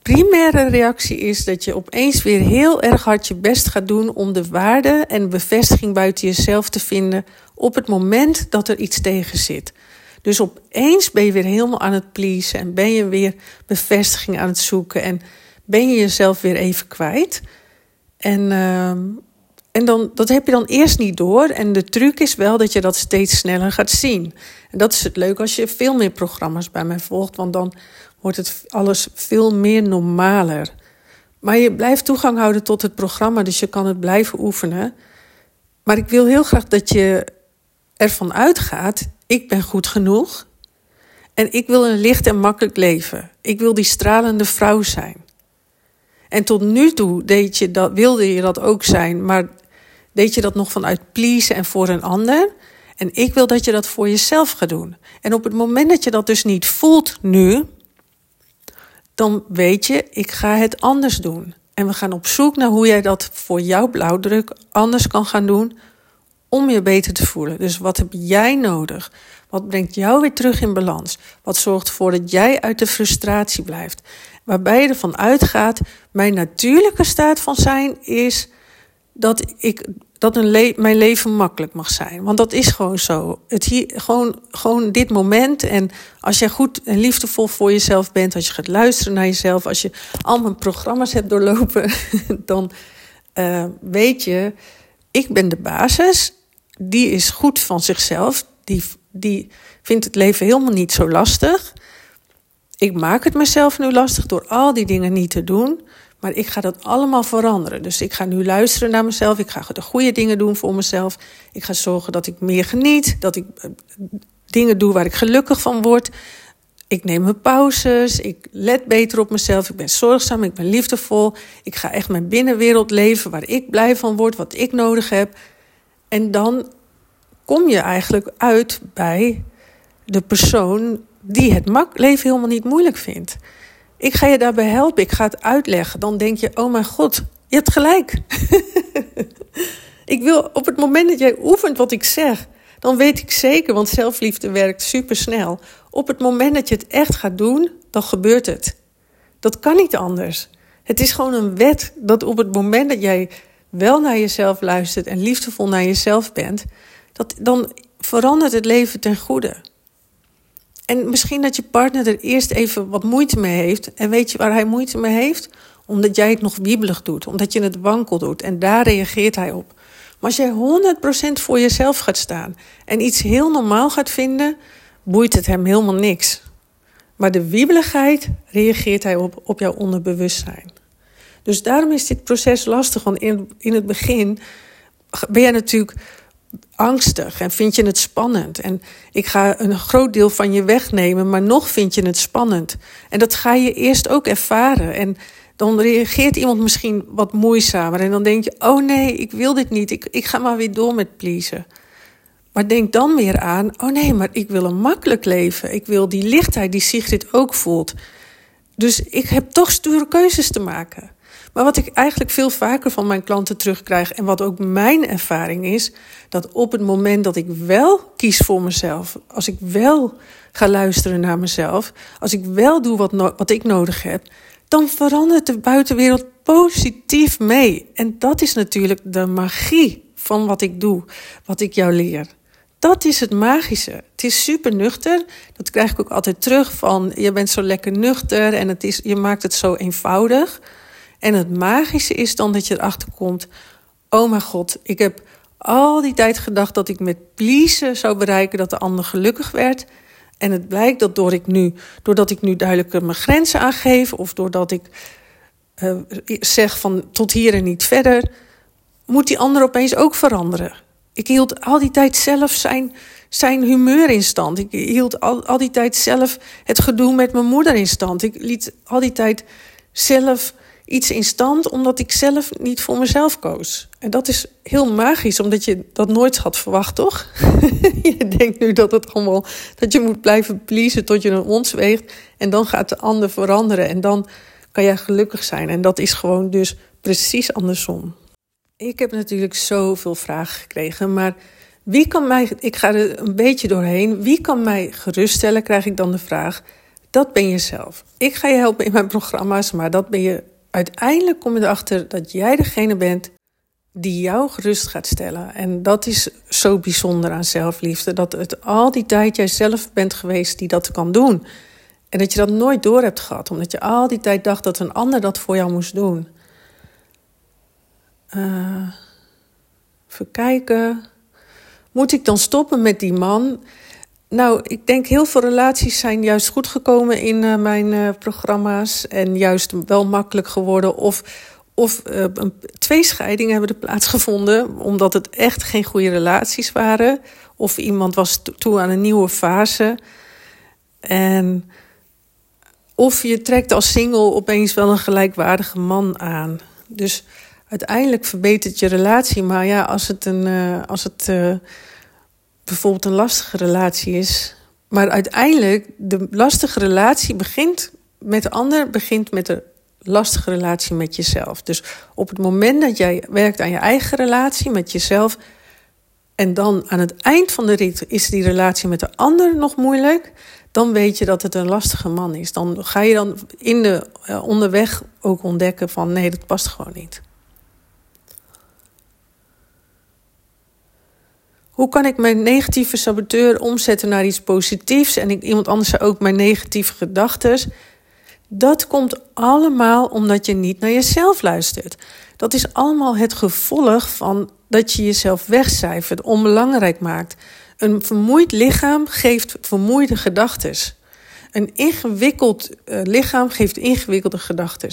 Speaker 1: primaire reactie is dat je opeens weer heel erg hard je best gaat doen om de waarde en bevestiging buiten jezelf te vinden op het moment dat er iets tegen zit. Dus opeens ben je weer helemaal aan het pleasen en ben je weer bevestiging aan het zoeken en ben je jezelf weer even kwijt. En, uh, en dan, dat heb je dan eerst niet door. En de truc is wel dat je dat steeds sneller gaat zien. En dat is het leuk als je veel meer programma's bij mij volgt, want dan wordt het alles veel meer normaler. Maar je blijft toegang houden tot het programma, dus je kan het blijven oefenen. Maar ik wil heel graag dat je ervan uitgaat: ik ben goed genoeg. En ik wil een licht en makkelijk leven. Ik wil die stralende vrouw zijn. En tot nu toe deed je dat, wilde je dat ook zijn, maar deed je dat nog vanuit please en voor een ander. En ik wil dat je dat voor jezelf gaat doen. En op het moment dat je dat dus niet voelt nu, dan weet je, ik ga het anders doen. En we gaan op zoek naar hoe jij dat voor jouw blauwdruk anders kan gaan doen om je beter te voelen. Dus wat heb jij nodig? Wat brengt jou weer terug in balans? Wat zorgt ervoor dat jij uit de frustratie blijft? Waarbij je ervan uitgaat, mijn natuurlijke staat van zijn is dat ik dat mijn leven makkelijk mag zijn. Want dat is gewoon zo. Het hier, gewoon, gewoon dit moment. En als jij goed en liefdevol voor jezelf bent, als je gaat luisteren naar jezelf, als je al mijn programma's hebt doorlopen, [laughs] dan uh, weet je, ik ben de basis. Die is goed van zichzelf. Die, die vindt het leven helemaal niet zo lastig. Ik maak het mezelf nu lastig door al die dingen niet te doen. Maar ik ga dat allemaal veranderen. Dus ik ga nu luisteren naar mezelf. Ik ga de goede dingen doen voor mezelf. Ik ga zorgen dat ik meer geniet. Dat ik eh, dingen doe waar ik gelukkig van word. Ik neem mijn pauzes. Ik let beter op mezelf. Ik ben zorgzaam. Ik ben liefdevol. Ik ga echt mijn binnenwereld leven waar ik blij van word. Wat ik nodig heb. En dan kom je eigenlijk uit bij de persoon die het leven helemaal niet moeilijk vindt. Ik ga je daarbij helpen, ik ga het uitleggen. Dan denk je, oh mijn god, je hebt gelijk. [laughs] ik wil op het moment dat jij oefent wat ik zeg, dan weet ik zeker, want zelfliefde werkt supersnel. Op het moment dat je het echt gaat doen, dan gebeurt het. Dat kan niet anders. Het is gewoon een wet dat op het moment dat jij wel naar jezelf luistert en liefdevol naar jezelf bent, dat, dan verandert het leven ten goede. En misschien dat je partner er eerst even wat moeite mee heeft. En weet je waar hij moeite mee heeft? Omdat jij het nog wiebelig doet, omdat je het wankel doet. En daar reageert hij op. Maar als jij 100% voor jezelf gaat staan en iets heel normaal gaat vinden, boeit het hem helemaal niks. Maar de wiebeligheid reageert hij op, op jouw onderbewustzijn. Dus daarom is dit proces lastig, want in, in het begin ben jij natuurlijk angstig en vind je het spannend. En ik ga een groot deel van je wegnemen, maar nog vind je het spannend. En dat ga je eerst ook ervaren. En dan reageert iemand misschien wat moeizamer. En dan denk je, oh nee, ik wil dit niet. Ik, ik ga maar weer door met pleasen. Maar denk dan weer aan, oh nee, maar ik wil een makkelijk leven. Ik wil die lichtheid die Sigrid ook voelt. Dus ik heb toch stoere keuzes te maken. Maar wat ik eigenlijk veel vaker van mijn klanten terugkrijg en wat ook mijn ervaring is, dat op het moment dat ik wel kies voor mezelf, als ik wel ga luisteren naar mezelf, als ik wel doe wat, wat ik nodig heb, dan verandert de buitenwereld positief mee. En dat is natuurlijk de magie van wat ik doe, wat ik jou leer. Dat is het magische. Het is super nuchter. Dat krijg ik ook altijd terug van je bent zo lekker nuchter en het is, je maakt het zo eenvoudig. En het magische is dan dat je erachter komt: oh mijn god, ik heb al die tijd gedacht dat ik met pleasen zou bereiken dat de ander gelukkig werd. En het blijkt dat door ik nu, doordat ik nu duidelijker mijn grenzen aangeef, of doordat ik uh, zeg van tot hier en niet verder, moet die ander opeens ook veranderen. Ik hield al die tijd zelf zijn, zijn humeur in stand. Ik hield al, al die tijd zelf het gedoe met mijn moeder in stand. Ik liet al die tijd zelf iets in stand omdat ik zelf niet voor mezelf koos. En dat is heel magisch, omdat je dat nooit had verwacht, toch? [laughs] je denkt nu dat het allemaal dat je moet blijven pleasen tot je een ons weegt en dan gaat de ander veranderen en dan kan jij gelukkig zijn. En dat is gewoon dus precies andersom. Ik heb natuurlijk zoveel vragen gekregen, maar wie kan mij, ik ga er een beetje doorheen, wie kan mij geruststellen, krijg ik dan de vraag. Dat ben je zelf. Ik ga je helpen in mijn programma's, maar dat ben je uiteindelijk kom je erachter dat jij degene bent die jou gerust gaat stellen. En dat is zo bijzonder aan zelfliefde. Dat het al die tijd jij zelf bent geweest die dat kan doen. En dat je dat nooit door hebt gehad. Omdat je al die tijd dacht dat een ander dat voor jou moest doen. Uh, even kijken. Moet ik dan stoppen met die man? Nou, ik denk heel veel relaties zijn juist goed gekomen in uh, mijn uh, programma's. En juist wel makkelijk geworden. Of, of uh, twee scheidingen hebben er plaatsgevonden. Omdat het echt geen goede relaties waren. Of iemand was toe aan een nieuwe fase. En of je trekt als single opeens wel een gelijkwaardige man aan. Dus uiteindelijk verbetert je relatie. Maar ja, als het een. als het bijvoorbeeld een lastige relatie is. Maar uiteindelijk, de lastige relatie begint met de ander, begint met de lastige relatie met jezelf. Dus op het moment dat jij werkt aan je eigen relatie met jezelf. En dan aan het eind van de rit is die relatie met de ander nog moeilijk. Dan weet je dat het een lastige man is. Dan ga je dan in de, uh, onderweg ook ontdekken van nee, dat past gewoon niet. Hoe kan ik mijn negatieve saboteur omzetten naar iets positiefs? En ik, iemand anders ook mijn negatieve gedachten. Dat komt allemaal omdat je niet naar jezelf luistert. Dat is allemaal het gevolg van dat je jezelf wegcijfert, onbelangrijk maakt. Een vermoeid lichaam geeft vermoeide gedachten. Een ingewikkeld uh, lichaam geeft ingewikkelde gedachten.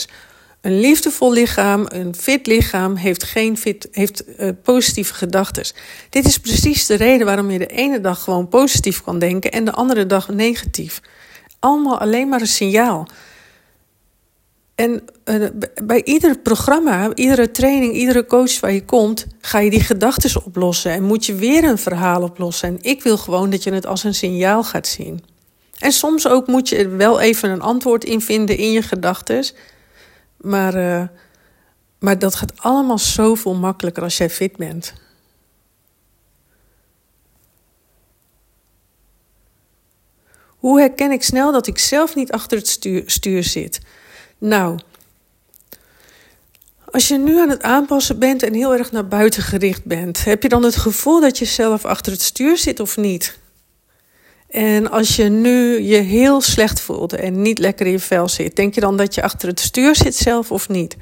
Speaker 1: Een liefdevol lichaam, een fit lichaam, heeft geen fit, heeft uh, positieve gedachten. Dit is precies de reden waarom je de ene dag gewoon positief kan denken en de andere dag negatief. Allemaal alleen maar een signaal. En uh, bij ieder programma, iedere training, iedere coach waar je komt, ga je die gedachten oplossen en moet je weer een verhaal oplossen. En ik wil gewoon dat je het als een signaal gaat zien. En soms ook moet je er wel even een antwoord in vinden in je gedachten. Maar, uh, maar dat gaat allemaal zoveel makkelijker als jij fit bent. Hoe herken ik snel dat ik zelf niet achter het stuur, stuur zit? Nou, als je nu aan het aanpassen bent en heel erg naar buiten gericht bent, heb je dan het gevoel dat je zelf achter het stuur zit of niet? En als je nu je heel slecht voelt en niet lekker in je vel zit, denk je dan dat je achter het stuur zit zelf of niet?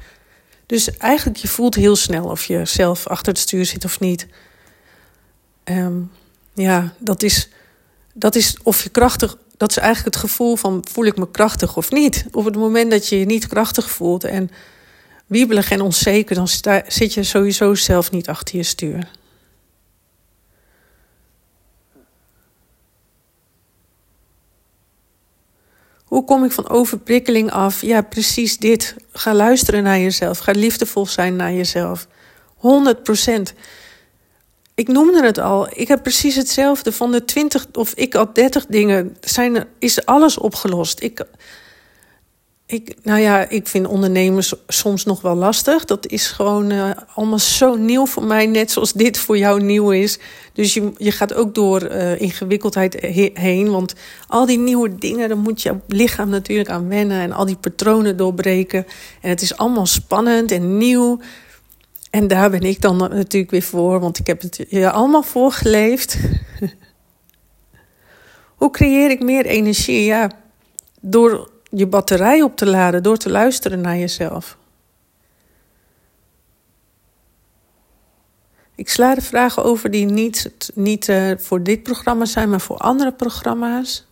Speaker 1: Dus eigenlijk, je voelt heel snel of je zelf achter het stuur zit of niet. Um, ja, dat is, dat is of je krachtig, dat is eigenlijk het gevoel van voel ik me krachtig of niet. Op het moment dat je je niet krachtig voelt en wiebelig en onzeker, dan zit je sowieso zelf niet achter je stuur. Hoe kom ik van overprikkeling af? Ja, precies dit. Ga luisteren naar jezelf. Ga liefdevol zijn naar jezelf. 100 procent. Ik noemde het al. Ik heb precies hetzelfde. Van de 20 of ik had 30 dingen, zijn, is alles opgelost. Ik, ik, nou ja, ik vind ondernemers soms nog wel lastig. Dat is gewoon uh, allemaal zo nieuw voor mij, net zoals dit voor jou nieuw is. Dus je, je gaat ook door uh, ingewikkeldheid he heen. Want al die nieuwe dingen, daar moet je lichaam natuurlijk aan wennen. En al die patronen doorbreken. En het is allemaal spannend en nieuw. En daar ben ik dan natuurlijk weer voor, want ik heb het je allemaal voorgeleefd. [laughs] Hoe creëer ik meer energie? Ja, door je batterij op te laden door te luisteren naar jezelf. Ik sla de vragen over die niet, niet uh, voor dit programma zijn, maar voor andere programma's.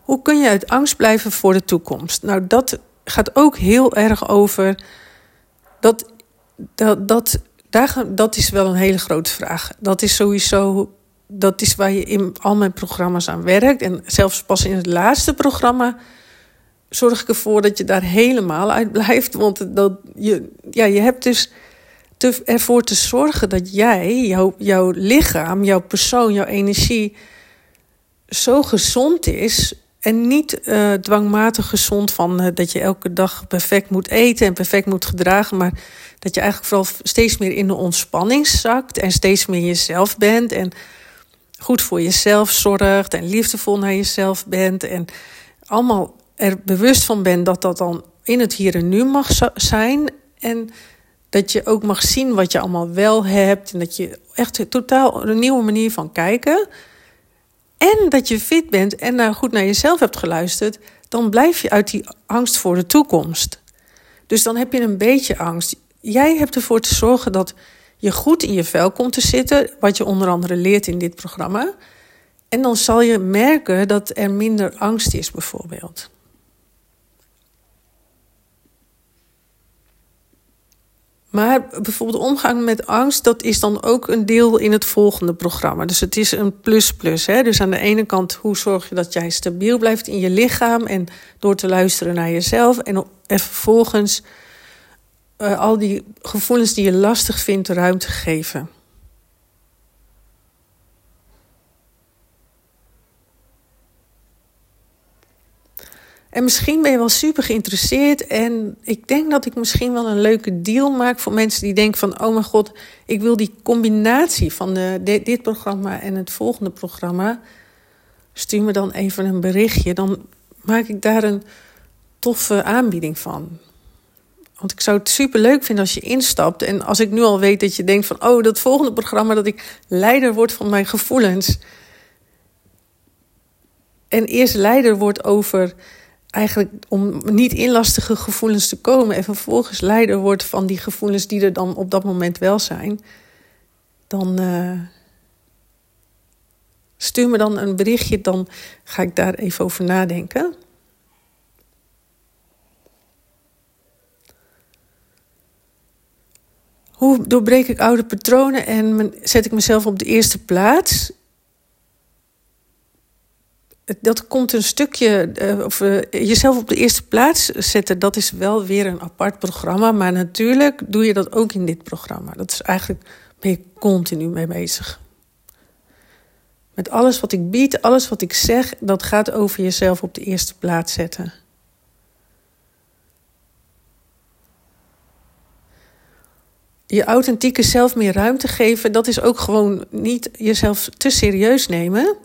Speaker 1: Hoe kun je uit angst blijven voor de toekomst? Nou, dat gaat ook heel erg over. Dat, dat, dat, daar, dat is wel een hele grote vraag. Dat is sowieso dat is waar je in al mijn programma's aan werkt. En zelfs pas in het laatste programma zorg ik ervoor dat je daar helemaal uit blijft. Want dat je, ja, je hebt dus ervoor te zorgen dat jij, jouw, lichaam, jouw persoon, jouw energie zo gezond is. En niet uh, dwangmatig gezond van uh, dat je elke dag perfect moet eten en perfect moet gedragen. Maar dat je eigenlijk vooral steeds meer in de ontspanning zakt en steeds meer jezelf bent. En goed voor jezelf zorgt en liefdevol naar jezelf bent. En allemaal er bewust van bent dat dat dan in het hier en nu mag zijn. En dat je ook mag zien wat je allemaal wel hebt. En dat je echt totaal een nieuwe manier van kijken. En dat je fit bent en nou goed naar jezelf hebt geluisterd. Dan blijf je uit die angst voor de toekomst. Dus dan heb je een beetje angst. Jij hebt ervoor te zorgen dat je goed in je vel komt te zitten, wat je onder andere leert in dit programma. En dan zal je merken dat er minder angst is, bijvoorbeeld. Maar bijvoorbeeld omgang met angst, dat is dan ook een deel in het volgende programma. Dus het is een plus-plus. Dus aan de ene kant, hoe zorg je dat jij stabiel blijft in je lichaam en door te luisteren naar jezelf. En, en vervolgens uh, al die gevoelens die je lastig vindt ruimte geven. En misschien ben je wel super geïnteresseerd. En ik denk dat ik misschien wel een leuke deal maak voor mensen die denken van... oh mijn god, ik wil die combinatie van de, dit programma en het volgende programma. Stuur me dan even een berichtje. Dan maak ik daar een toffe aanbieding van. Want ik zou het super leuk vinden als je instapt. En als ik nu al weet dat je denkt van... oh, dat volgende programma dat ik leider word van mijn gevoelens. En eerst leider wordt over eigenlijk om niet in lastige gevoelens te komen. En vervolgens leider wordt van die gevoelens die er dan op dat moment wel zijn. Dan uh, stuur me dan een berichtje, dan ga ik daar even over nadenken. Hoe doorbreek ik oude patronen en zet ik mezelf op de eerste plaats? Dat komt een stukje, uh, of uh, jezelf op de eerste plaats zetten, dat is wel weer een apart programma. Maar natuurlijk doe je dat ook in dit programma. Dat is eigenlijk, ben je continu mee bezig. Met alles wat ik bied, alles wat ik zeg, dat gaat over jezelf op de eerste plaats zetten. Je authentieke zelf meer ruimte geven, dat is ook gewoon niet jezelf te serieus nemen.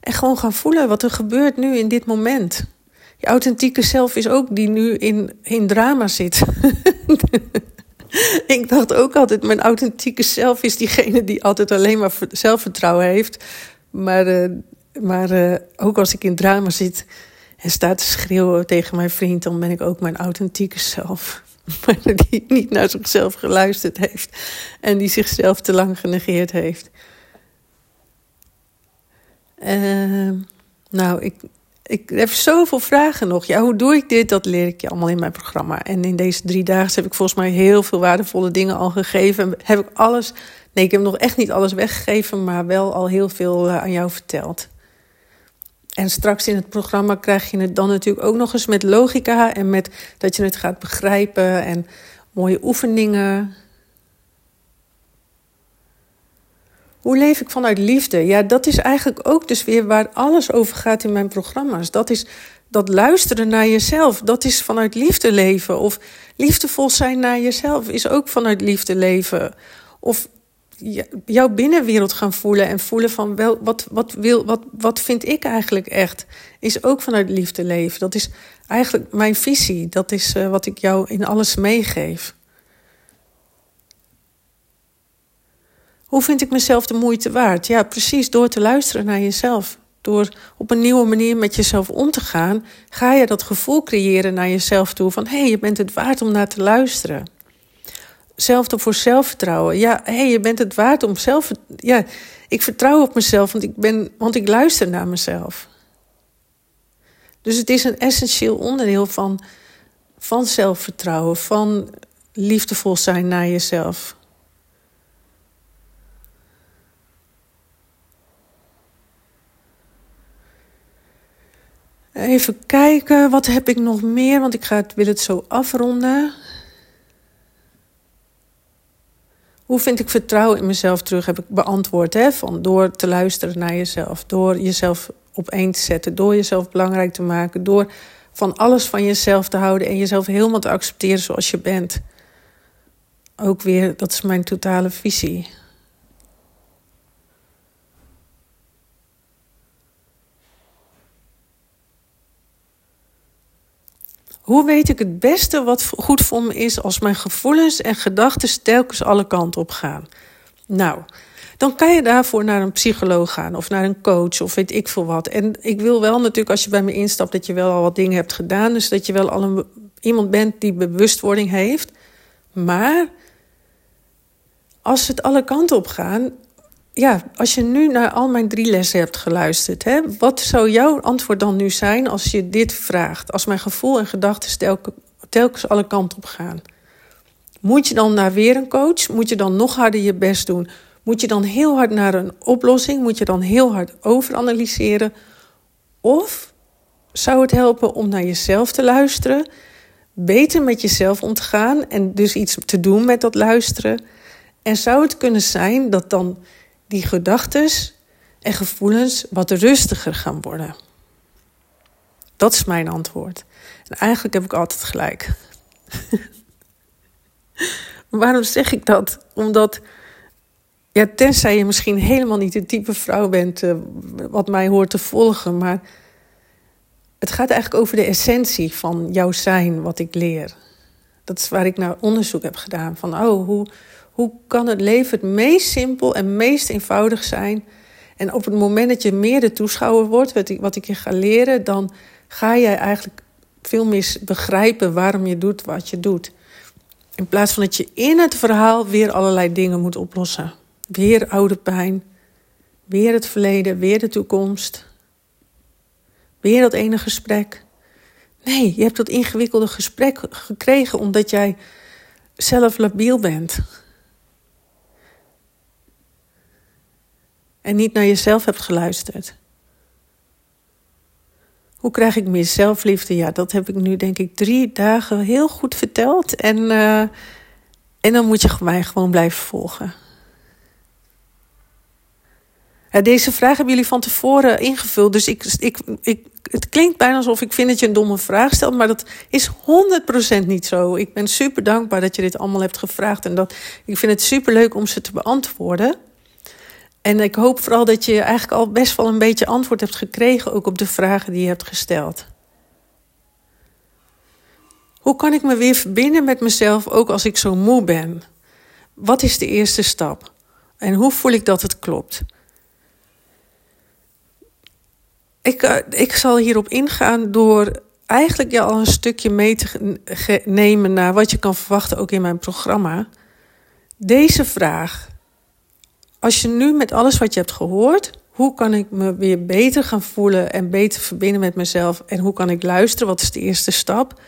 Speaker 1: En gewoon gaan voelen wat er gebeurt nu in dit moment. Je authentieke zelf is ook die nu in, in drama zit. [laughs] ik dacht ook altijd, mijn authentieke zelf is diegene die altijd alleen maar zelfvertrouwen heeft. Maar, uh, maar uh, ook als ik in drama zit en sta te schreeuwen tegen mijn vriend, dan ben ik ook mijn authentieke zelf. [laughs] maar die niet naar zichzelf geluisterd heeft en die zichzelf te lang genegeerd heeft. Uh, nou, ik, ik heb zoveel vragen nog. Ja, hoe doe ik dit? Dat leer ik je allemaal in mijn programma. En in deze drie dagen heb ik volgens mij heel veel waardevolle dingen al gegeven. Heb ik alles. Nee, ik heb nog echt niet alles weggegeven, maar wel al heel veel uh, aan jou verteld. En straks in het programma krijg je het dan natuurlijk ook nog eens met logica en met dat je het gaat begrijpen en mooie oefeningen. Hoe leef ik vanuit liefde? Ja, dat is eigenlijk ook dus weer waar alles over gaat in mijn programma's. Dat is dat luisteren naar jezelf. Dat is vanuit liefde leven. Of liefdevol zijn naar jezelf is ook vanuit liefde leven. Of jouw binnenwereld gaan voelen en voelen van wel, wat, wat, wil, wat, wat vind ik eigenlijk echt, is ook vanuit liefde leven. Dat is eigenlijk mijn visie. Dat is uh, wat ik jou in alles meegeef. Hoe vind ik mezelf de moeite waard? Ja, precies door te luisteren naar jezelf. Door op een nieuwe manier met jezelf om te gaan, ga je dat gevoel creëren naar jezelf toe van hé, hey, je bent het waard om naar te luisteren. Zelfde voor zelfvertrouwen. Ja, hé, hey, je bent het waard om zelf. Ja, ik vertrouw op mezelf, want ik, ben, want ik luister naar mezelf. Dus het is een essentieel onderdeel van, van zelfvertrouwen, van liefdevol zijn naar jezelf. Even kijken, wat heb ik nog meer? Want ik ga het, wil het zo afronden. Hoe vind ik vertrouwen in mezelf terug? Heb ik beantwoord. Hè? Van door te luisteren naar jezelf. Door jezelf op één te zetten. Door jezelf belangrijk te maken. Door van alles van jezelf te houden. En jezelf helemaal te accepteren zoals je bent. Ook weer, dat is mijn totale visie. Hoe weet ik het beste wat goed voor me is als mijn gevoelens en gedachten telkens alle kanten op gaan? Nou, dan kan je daarvoor naar een psycholoog gaan of naar een coach of weet ik veel wat. En ik wil wel natuurlijk als je bij me instapt dat je wel al wat dingen hebt gedaan. Dus dat je wel al een, iemand bent die bewustwording heeft. Maar als het alle kanten op gaan, ja, als je nu naar al mijn drie lessen hebt geluisterd, hè, wat zou jouw antwoord dan nu zijn als je dit vraagt? Als mijn gevoel en gedachten telkens alle kanten op gaan. Moet je dan naar weer een coach? Moet je dan nog harder je best doen? Moet je dan heel hard naar een oplossing? Moet je dan heel hard overanalyseren? Of zou het helpen om naar jezelf te luisteren, beter met jezelf om te gaan en dus iets te doen met dat luisteren? En zou het kunnen zijn dat dan die gedachten en gevoelens wat rustiger gaan worden. Dat is mijn antwoord. En eigenlijk heb ik altijd gelijk. [laughs] Waarom zeg ik dat? Omdat, ja, tenzij je misschien helemaal niet de type vrouw bent uh, wat mij hoort te volgen, maar het gaat eigenlijk over de essentie van jouw zijn, wat ik leer. Dat is waar ik naar onderzoek heb gedaan. Van, oh, hoe, hoe kan het leven het meest simpel en meest eenvoudig zijn? En op het moment dat je meer de toeschouwer wordt, wat ik, wat ik je ga leren, dan ga jij eigenlijk veel meer begrijpen waarom je doet wat je doet. In plaats van dat je in het verhaal weer allerlei dingen moet oplossen. Weer oude pijn, weer het verleden, weer de toekomst. Weer dat ene gesprek. Nee, je hebt dat ingewikkelde gesprek gekregen omdat jij zelf labiel bent. En niet naar jezelf hebt geluisterd. Hoe krijg ik meer zelfliefde? Ja, dat heb ik nu denk ik drie dagen heel goed verteld. En, uh, en dan moet je mij gewoon blijven volgen. Deze vraag hebben jullie van tevoren ingevuld. Dus ik, ik, ik, het klinkt bijna alsof ik vind dat je een domme vraag stelt. Maar dat is 100% niet zo. Ik ben super dankbaar dat je dit allemaal hebt gevraagd. En dat, ik vind het super leuk om ze te beantwoorden. En ik hoop vooral dat je eigenlijk al best wel een beetje antwoord hebt gekregen, ook op de vragen die je hebt gesteld. Hoe kan ik me weer verbinden met mezelf, ook als ik zo moe ben? Wat is de eerste stap? En hoe voel ik dat het klopt? Ik, uh, ik zal hierop ingaan door eigenlijk je al een stukje mee te nemen naar wat je kan verwachten, ook in mijn programma. Deze vraag als je nu met alles wat je hebt gehoord, hoe kan ik me weer beter gaan voelen en beter verbinden met mezelf en hoe kan ik luisteren? Wat is de eerste stap?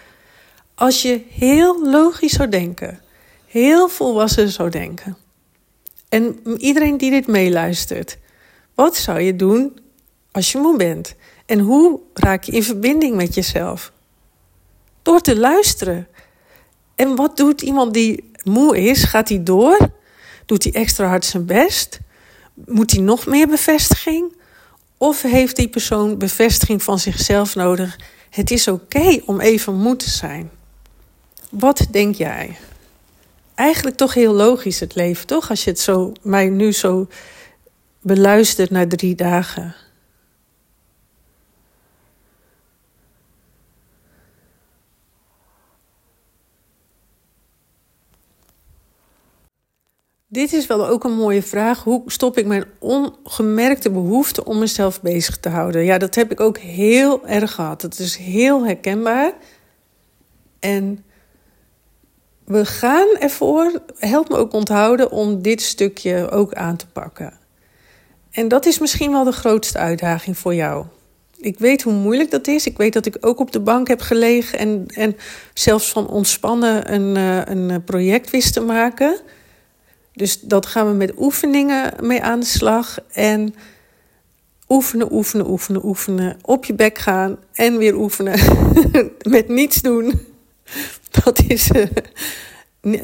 Speaker 1: Als je heel logisch zou denken, heel volwassen zou denken. En iedereen die dit meeluistert, wat zou je doen als je moe bent? En hoe raak je in verbinding met jezelf? Door te luisteren. En wat doet iemand die moe is? Gaat hij door? Doet hij extra hard zijn best? Moet hij nog meer bevestiging? Of heeft die persoon bevestiging van zichzelf nodig? Het is oké om even moe te zijn. Wat denk jij? Eigenlijk toch heel logisch het leven, toch? Als je het zo, mij nu zo beluistert na drie dagen. Dit is wel ook een mooie vraag. Hoe stop ik mijn ongemerkte behoefte om mezelf bezig te houden? Ja, dat heb ik ook heel erg gehad. Dat is heel herkenbaar. En we gaan ervoor, help me ook onthouden om dit stukje ook aan te pakken. En dat is misschien wel de grootste uitdaging voor jou. Ik weet hoe moeilijk dat is. Ik weet dat ik ook op de bank heb gelegen en, en zelfs van ontspannen een, eh, een project wist te maken. Dus dat gaan we met oefeningen mee aan de slag. En oefenen, oefenen, oefenen, oefenen. Op je bek gaan en weer oefenen. [laughs] met niets doen. [laughs] Dat is, uh,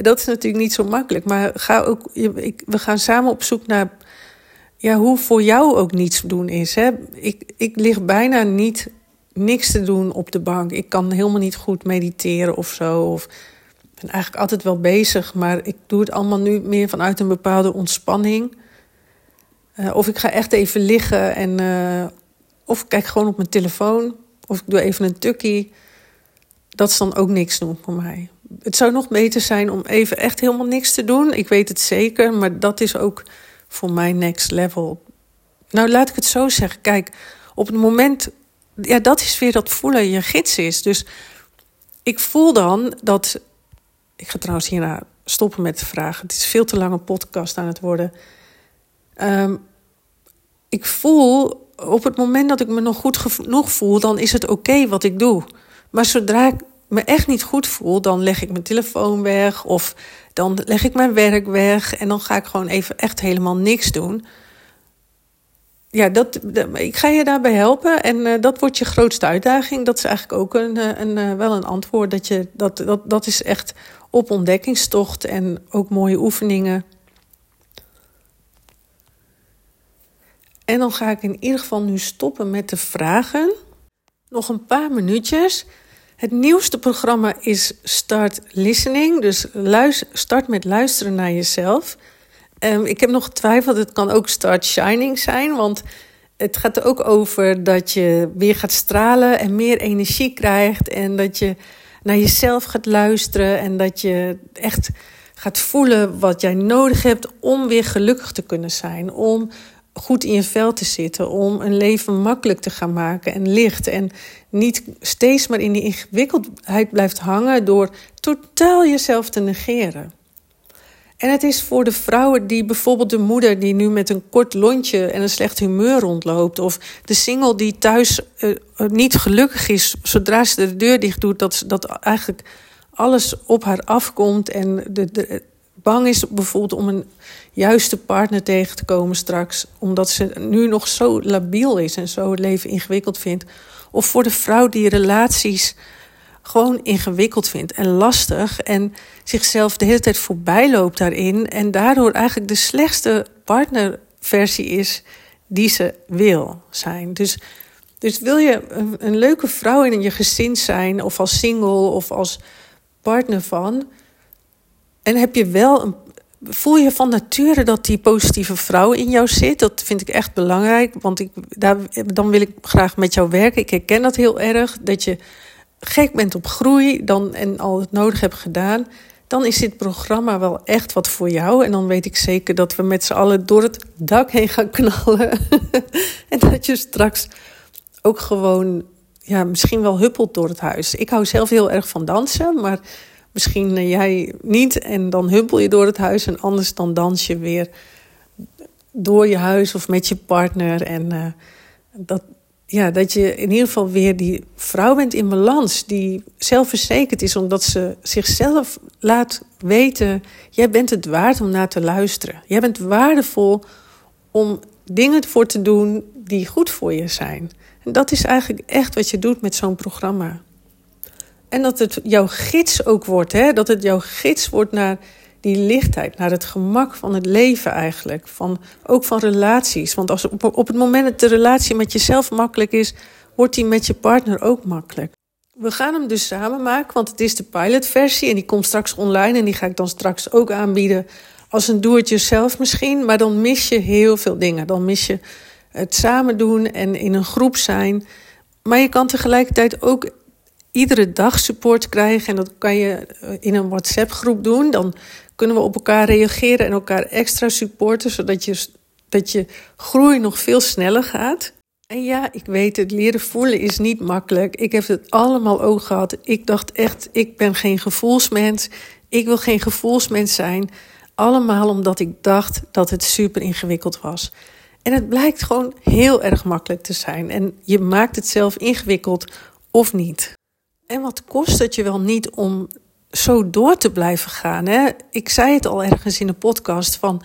Speaker 1: dat is natuurlijk niet zo makkelijk. Maar ga ook, ik, we gaan samen op zoek naar ja, hoe voor jou ook niets doen is. Hè? Ik, ik lig bijna niet niks te doen op de bank. Ik kan helemaal niet goed mediteren of zo. Of ben eigenlijk altijd wel bezig, maar ik doe het allemaal nu meer vanuit een bepaalde ontspanning. Uh, of ik ga echt even liggen en. Uh, of ik kijk gewoon op mijn telefoon. Of ik doe even een tukkie. Dat is dan ook niks doen voor mij. Het zou nog beter zijn om even echt helemaal niks te doen. Ik weet het zeker, maar dat is ook voor mij next level. Nou, laat ik het zo zeggen. Kijk, op het moment. Ja, dat is weer dat voelen je gids is. Dus ik voel dan dat ik ga trouwens hierna stoppen met de vragen. Het is veel te lange podcast aan het worden. Ehm, ik voel op het moment dat ik me nog goed genoeg voel, dan is het oké wat ik doe. Maar zodra ik me echt niet goed voel, dan leg ik mijn telefoon weg of dan leg ik mijn werk weg en dan ga ik gewoon even echt helemaal niks doen. Ja, dat, ik ga je daarbij helpen en uh, dat wordt je grootste uitdaging. Dat is eigenlijk ook een, eh, een, eh, wel een antwoord. Dat, je, dat, dat, dat is echt op ontdekkingstocht en ook mooie oefeningen. En dan ga ik in ieder geval nu stoppen met de vragen. Nog een paar minuutjes. Het nieuwste programma is Start Listening. Dus start met luisteren naar jezelf. Um, ik heb nog getwijfeld, het kan ook Start Shining zijn. Want het gaat er ook over dat je weer gaat stralen en meer energie krijgt. En dat je naar jezelf gaat luisteren. En dat je echt gaat voelen wat jij nodig hebt om weer gelukkig te kunnen zijn. Om goed in je vel te zitten. Om een leven makkelijk te gaan maken en licht. En niet steeds maar in die ingewikkeldheid blijft hangen door totaal jezelf te negeren. En het is voor de vrouwen die bijvoorbeeld de moeder die nu met een kort lontje en een slecht humeur rondloopt. Of de single die thuis uh, niet gelukkig is zodra ze de deur dicht doet. Dat, dat eigenlijk alles op haar afkomt. En de, de, bang is bijvoorbeeld om een juiste partner tegen te komen straks. Omdat ze nu nog zo labiel is en zo het leven ingewikkeld vindt. Of voor de vrouw die relaties gewoon ingewikkeld vindt en lastig. En zichzelf de hele tijd voorbij loopt daarin. En daardoor eigenlijk de slechtste partnerversie is die ze wil zijn. Dus, dus wil je een, een leuke vrouw in je gezin zijn, of als single of als partner van. En heb je wel een, voel je van nature dat die positieve vrouw in jou zit? Dat vind ik echt belangrijk, want ik, daar, dan wil ik graag met jou werken. Ik herken dat heel erg, dat je gek bent op groei dan, en al het nodig hebt gedaan, dan is dit programma wel echt wat voor jou. En dan weet ik zeker dat we met z'n allen door het dak heen gaan knallen. [laughs] en dat je straks ook gewoon, ja, misschien wel huppelt door het huis. Ik hou zelf heel erg van dansen, maar misschien eh, jij niet. En dan huppel je door het huis en anders dan dans je weer door je huis of met je partner. En uh, dat, ja, dat je in ieder geval weer die vrouw bent in balans, die zelfverzekerd is, omdat ze zichzelf laat weten: jij bent het waard om naar te luisteren. Jij bent waardevol om dingen voor te doen die goed voor je zijn. En dat is eigenlijk echt wat je doet met zo'n programma. En dat het jouw gids ook wordt, hè? dat het jouw gids wordt naar die lichtheid, naar het gemak van het leven eigenlijk. Van, ook van relaties. Want als op, het moment dat de relatie met jezelf makkelijk is, wordt die met je partner ook makkelijk. We gaan hem dus samen maken, want het is de pilotversie en die komt straks online en die ga ik dan straks ook aanbieden als een do-it-yourself misschien. Maar dan mis je heel veel dingen. Dan mis je het samen doen en in een groep zijn. Maar je kan tegelijkertijd ook iedere dag support krijgen. En dat kan je eh, in een WhatsApp-groep doen. Dan kunnen we op elkaar reageren en elkaar extra supporten, zodat je, dat je groei nog veel sneller gaat. En ja, ik weet, het leren voelen is niet makkelijk. Ik heb het allemaal ook gehad. Ik dacht echt, ik ben geen gevoelsmens. Ik wil geen gevoelsmens zijn. Allemaal omdat ik dacht dat het super ingewikkeld was. En het blijkt gewoon heel erg makkelijk te zijn. En je maakt het zelf ingewikkeld of niet. En wat kost het je wel niet om zo door te blijven gaan? Hè? Ik zei het al ergens in de podcast van...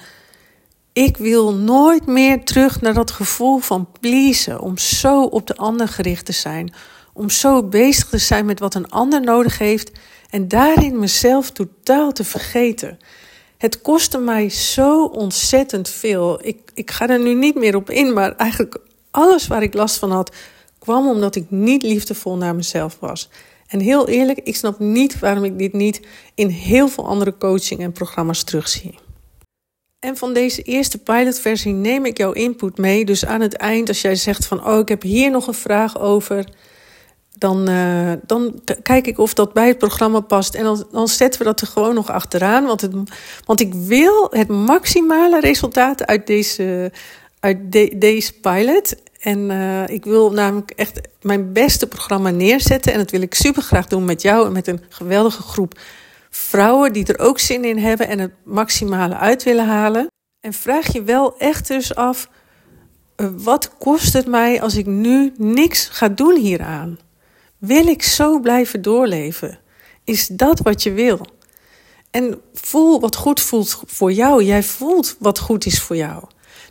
Speaker 1: Ik wil nooit meer terug naar dat gevoel van pleasen. Om zo op de ander gericht te zijn. Om zo bezig te zijn met wat een ander nodig heeft. En daarin mezelf totaal te vergeten. Het kostte mij zo ontzettend veel. Ik, ik ga er nu niet meer op in, maar eigenlijk alles waar ik last van had, kwam omdat ik niet liefdevol naar mezelf was. En heel eerlijk, ik snap niet waarom ik dit niet in heel veel andere coaching en programma's terugzie. En van deze eerste pilotversie neem ik jouw input mee. Dus aan het eind, als jij zegt van, oh, ik heb hier nog een vraag over, dan, uh, dan kijk ik of dat bij het programma past. En dan, dan zetten we dat er gewoon nog achteraan. Want, het, want ik wil het maximale resultaat uit deze, uit de, deze pilot. En uh, ik wil namelijk echt mijn beste programma neerzetten. En dat wil ik super graag doen met jou en met een geweldige groep vrouwen die er ook zin in hebben en het maximale uit willen halen. En vraag je wel echt dus af: uh, wat kost het mij als ik nu niks ga doen hieraan? Wil ik zo blijven doorleven? Is dat wat je wil? En voel wat goed voelt voor jou. Jij voelt wat goed is voor jou.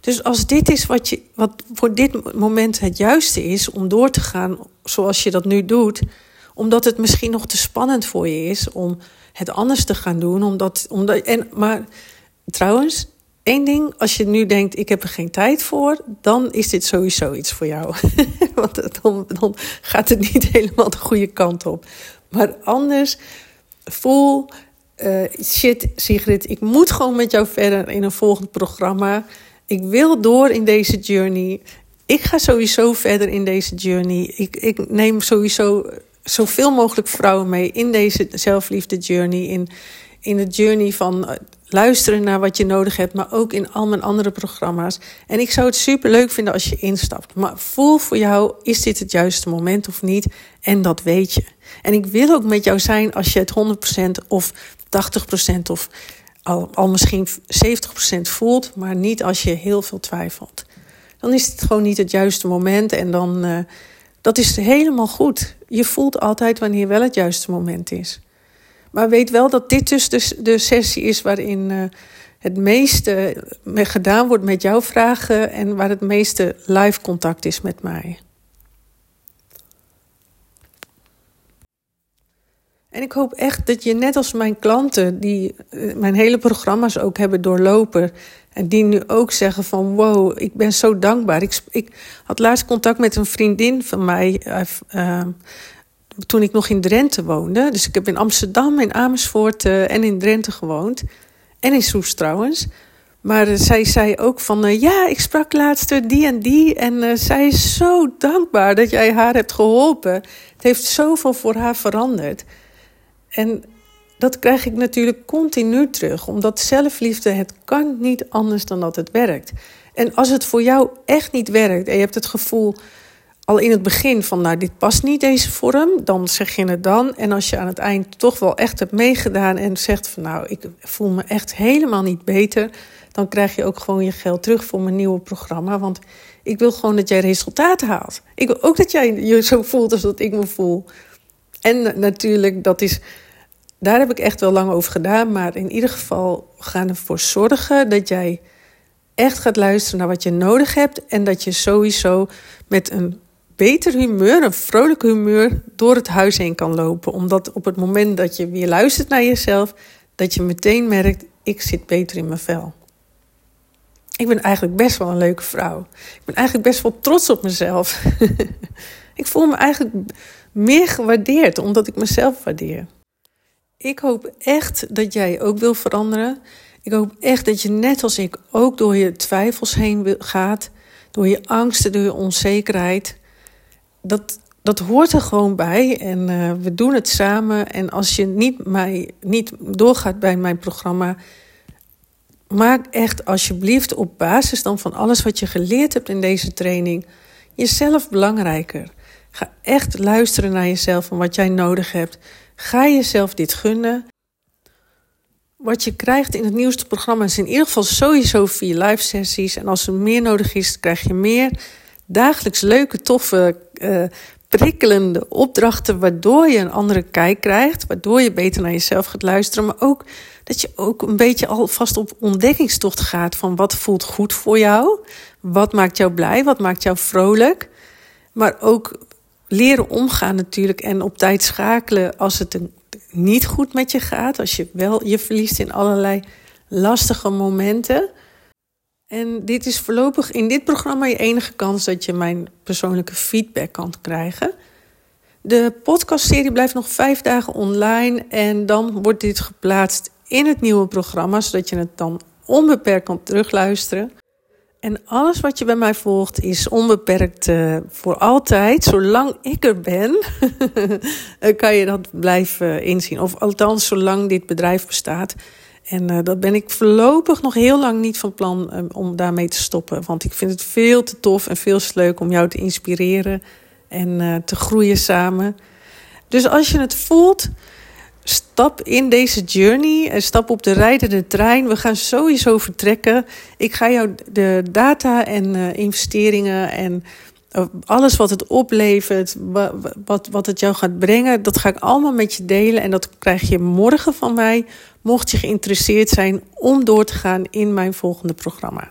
Speaker 1: Dus als dit is wat, je, wat voor dit moment het juiste is om door te gaan zoals je dat nu doet, omdat het misschien nog te spannend voor je is om het anders te gaan doen, omdat, omdat en, maar trouwens, Eén ding, als je nu denkt, ik heb er geen tijd voor, dan is dit sowieso iets voor jou. [laughs] Want dan, dan gaat het niet [laughs] helemaal de goede kant op. Maar anders, voel, uh, shit Sigrid, ik moet gewoon met jou verder in een volgend programma. Ik wil door in deze journey. Ik ga sowieso verder in deze journey. Ik, ik neem sowieso zoveel mogelijk vrouwen mee in deze zelfliefde journey. In, in de journey van eh, luisteren naar wat je nodig hebt, maar ook in al mijn andere programma's. En ik zou het super leuk vinden als je instapt. Maar voel voor jou, is dit het juiste moment of niet? En dat weet je. En ik wil ook met jou zijn als je het 100% of 80% of al, al misschien 70% voelt, maar niet als je heel veel twijfelt. Dan is het gewoon niet het juiste moment en dan, uh, dat is helemaal goed. Je voelt altijd wanneer wel het juiste moment is. Maar weet wel dat dit dus de, de sessie is waarin uh, het meeste gedaan wordt met jouw vragen en waar het meeste live contact is met mij. En ik hoop echt dat je net als mijn klanten, die uh, mijn hele programma's ook hebben doorlopen. En die nu ook zeggen van wow, ik ben zo dankbaar. Ik, ik had laatst contact met een vriendin van mij. Uh, toen ik nog in Drenthe woonde. Dus ik heb in Amsterdam, in Amersfoort uh, en in Drenthe gewoond. En in Soes trouwens. Maar zij zei ook van, ja, ik sprak laatst die en die. En zij is zo dankbaar dat jij haar hebt geholpen. Het heeft zoveel voor haar veranderd. En dat krijg ik natuurlijk continu terug. Omdat zelfliefde, het kan niet anders dan dat het werkt. En als het voor jou echt niet werkt en je hebt het gevoel al in het begin van, nou, dit past niet, deze vorm, dan zeg je het dan. En als je aan het eind toch wel echt hebt meegedaan en zegt van, nou, ik voel me echt helemaal niet beter, dan krijg je ook gewoon je geld terug voor mijn nieuwe programma. Want ik wil gewoon dat jij resultaten haalt. Ik wil ook dat jij je zo voelt als dat ik me voel. En natuurlijk, dat is, daar heb ik echt wel lang over gedaan. Maar in ieder geval gaan ervoor zorgen dat jij echt gaat luisteren naar wat je nodig hebt. En dat je sowieso met een beter humeur, een vrolijk humeur, door het huis heen kan lopen. Omdat op het moment dat je weer luistert naar jezelf, dat je meteen merkt: ik zit beter in mijn vel. Ik ben eigenlijk best wel een leuke vrouw. Ik ben eigenlijk best wel trots op mezelf. [laughs] ik voel me eigenlijk meer gewaardeerd omdat ik mezelf waardeer. Ik hoop echt dat jij ook wil veranderen. Ik hoop echt dat je net als ik ook door je twijfels heen gaat, door je angsten, door je onzekerheid dat, dat hoort er gewoon bij en uh, we doen het samen. En als je niet, mij, niet doorgaat bij mijn programma, maak echt alsjeblieft op basis dan van alles wat je geleerd hebt in deze training, jezelf belangrijker. Ga echt luisteren naar jezelf en wat jij nodig hebt. Ga jezelf dit gunnen. Wat je krijgt in het nieuwste programma is in ieder geval sowieso vier live sessies. En als er meer nodig is, krijg je meer dagelijks leuke, toffe, uh, prikkelende opdrachten, waardoor je een andere kijk krijgt, waardoor je beter naar jezelf gaat luisteren, maar ook dat je ook een beetje alvast op ontdekkingstocht gaat van wat voelt goed voor jou, wat maakt jou blij, wat maakt jou vrolijk, maar ook leren omgaan natuurlijk en op tijd schakelen als het niet goed met je gaat, als je wel je verliest in allerlei lastige momenten. En dit is voorlopig in dit programma je enige kans dat je mijn persoonlijke feedback kan krijgen. De podcastserie blijft nog vijf dagen online en dan wordt dit geplaatst in het nieuwe programma, zodat je het dan onbeperkt kan terugluisteren. En alles wat je bij mij volgt is onbeperkt uh, voor altijd. Zolang ik er ben, [laughs] kan je dat blijven inzien. Of althans, zolang dit bedrijf bestaat. En dat ben ik voorlopig nog heel lang niet van plan om daarmee te stoppen. Want ik vind het veel te tof en veel te leuk om jou te inspireren en te groeien samen. Dus als je het voelt, stap in deze journey en stap op de rijdende trein. We gaan sowieso vertrekken. Ik ga jou de data en investeringen en alles wat het oplevert, wat, wat het jou gaat brengen, dat ga ik allemaal met je delen. En dat krijg je morgen van mij, mocht je geïnteresseerd zijn om door te gaan in mijn volgende programma.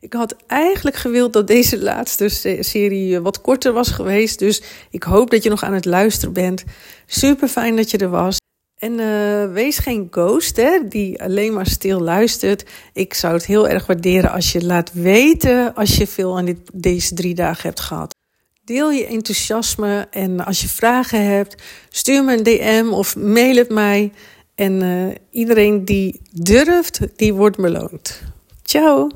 Speaker 1: Ik had eigenlijk gewild dat deze laatste serie wat korter was geweest. Dus ik hoop dat je nog aan het luisteren bent. Super fijn dat je er was. En uh, wees geen ghost hè, die alleen maar stil luistert. Ik zou het heel erg waarderen als je laat weten als je veel aan dit, deze drie dagen hebt gehad. Deel je enthousiasme en als je vragen hebt, stuur me een DM of mail het mij. En uh, iedereen die durft, die wordt beloond. Ciao!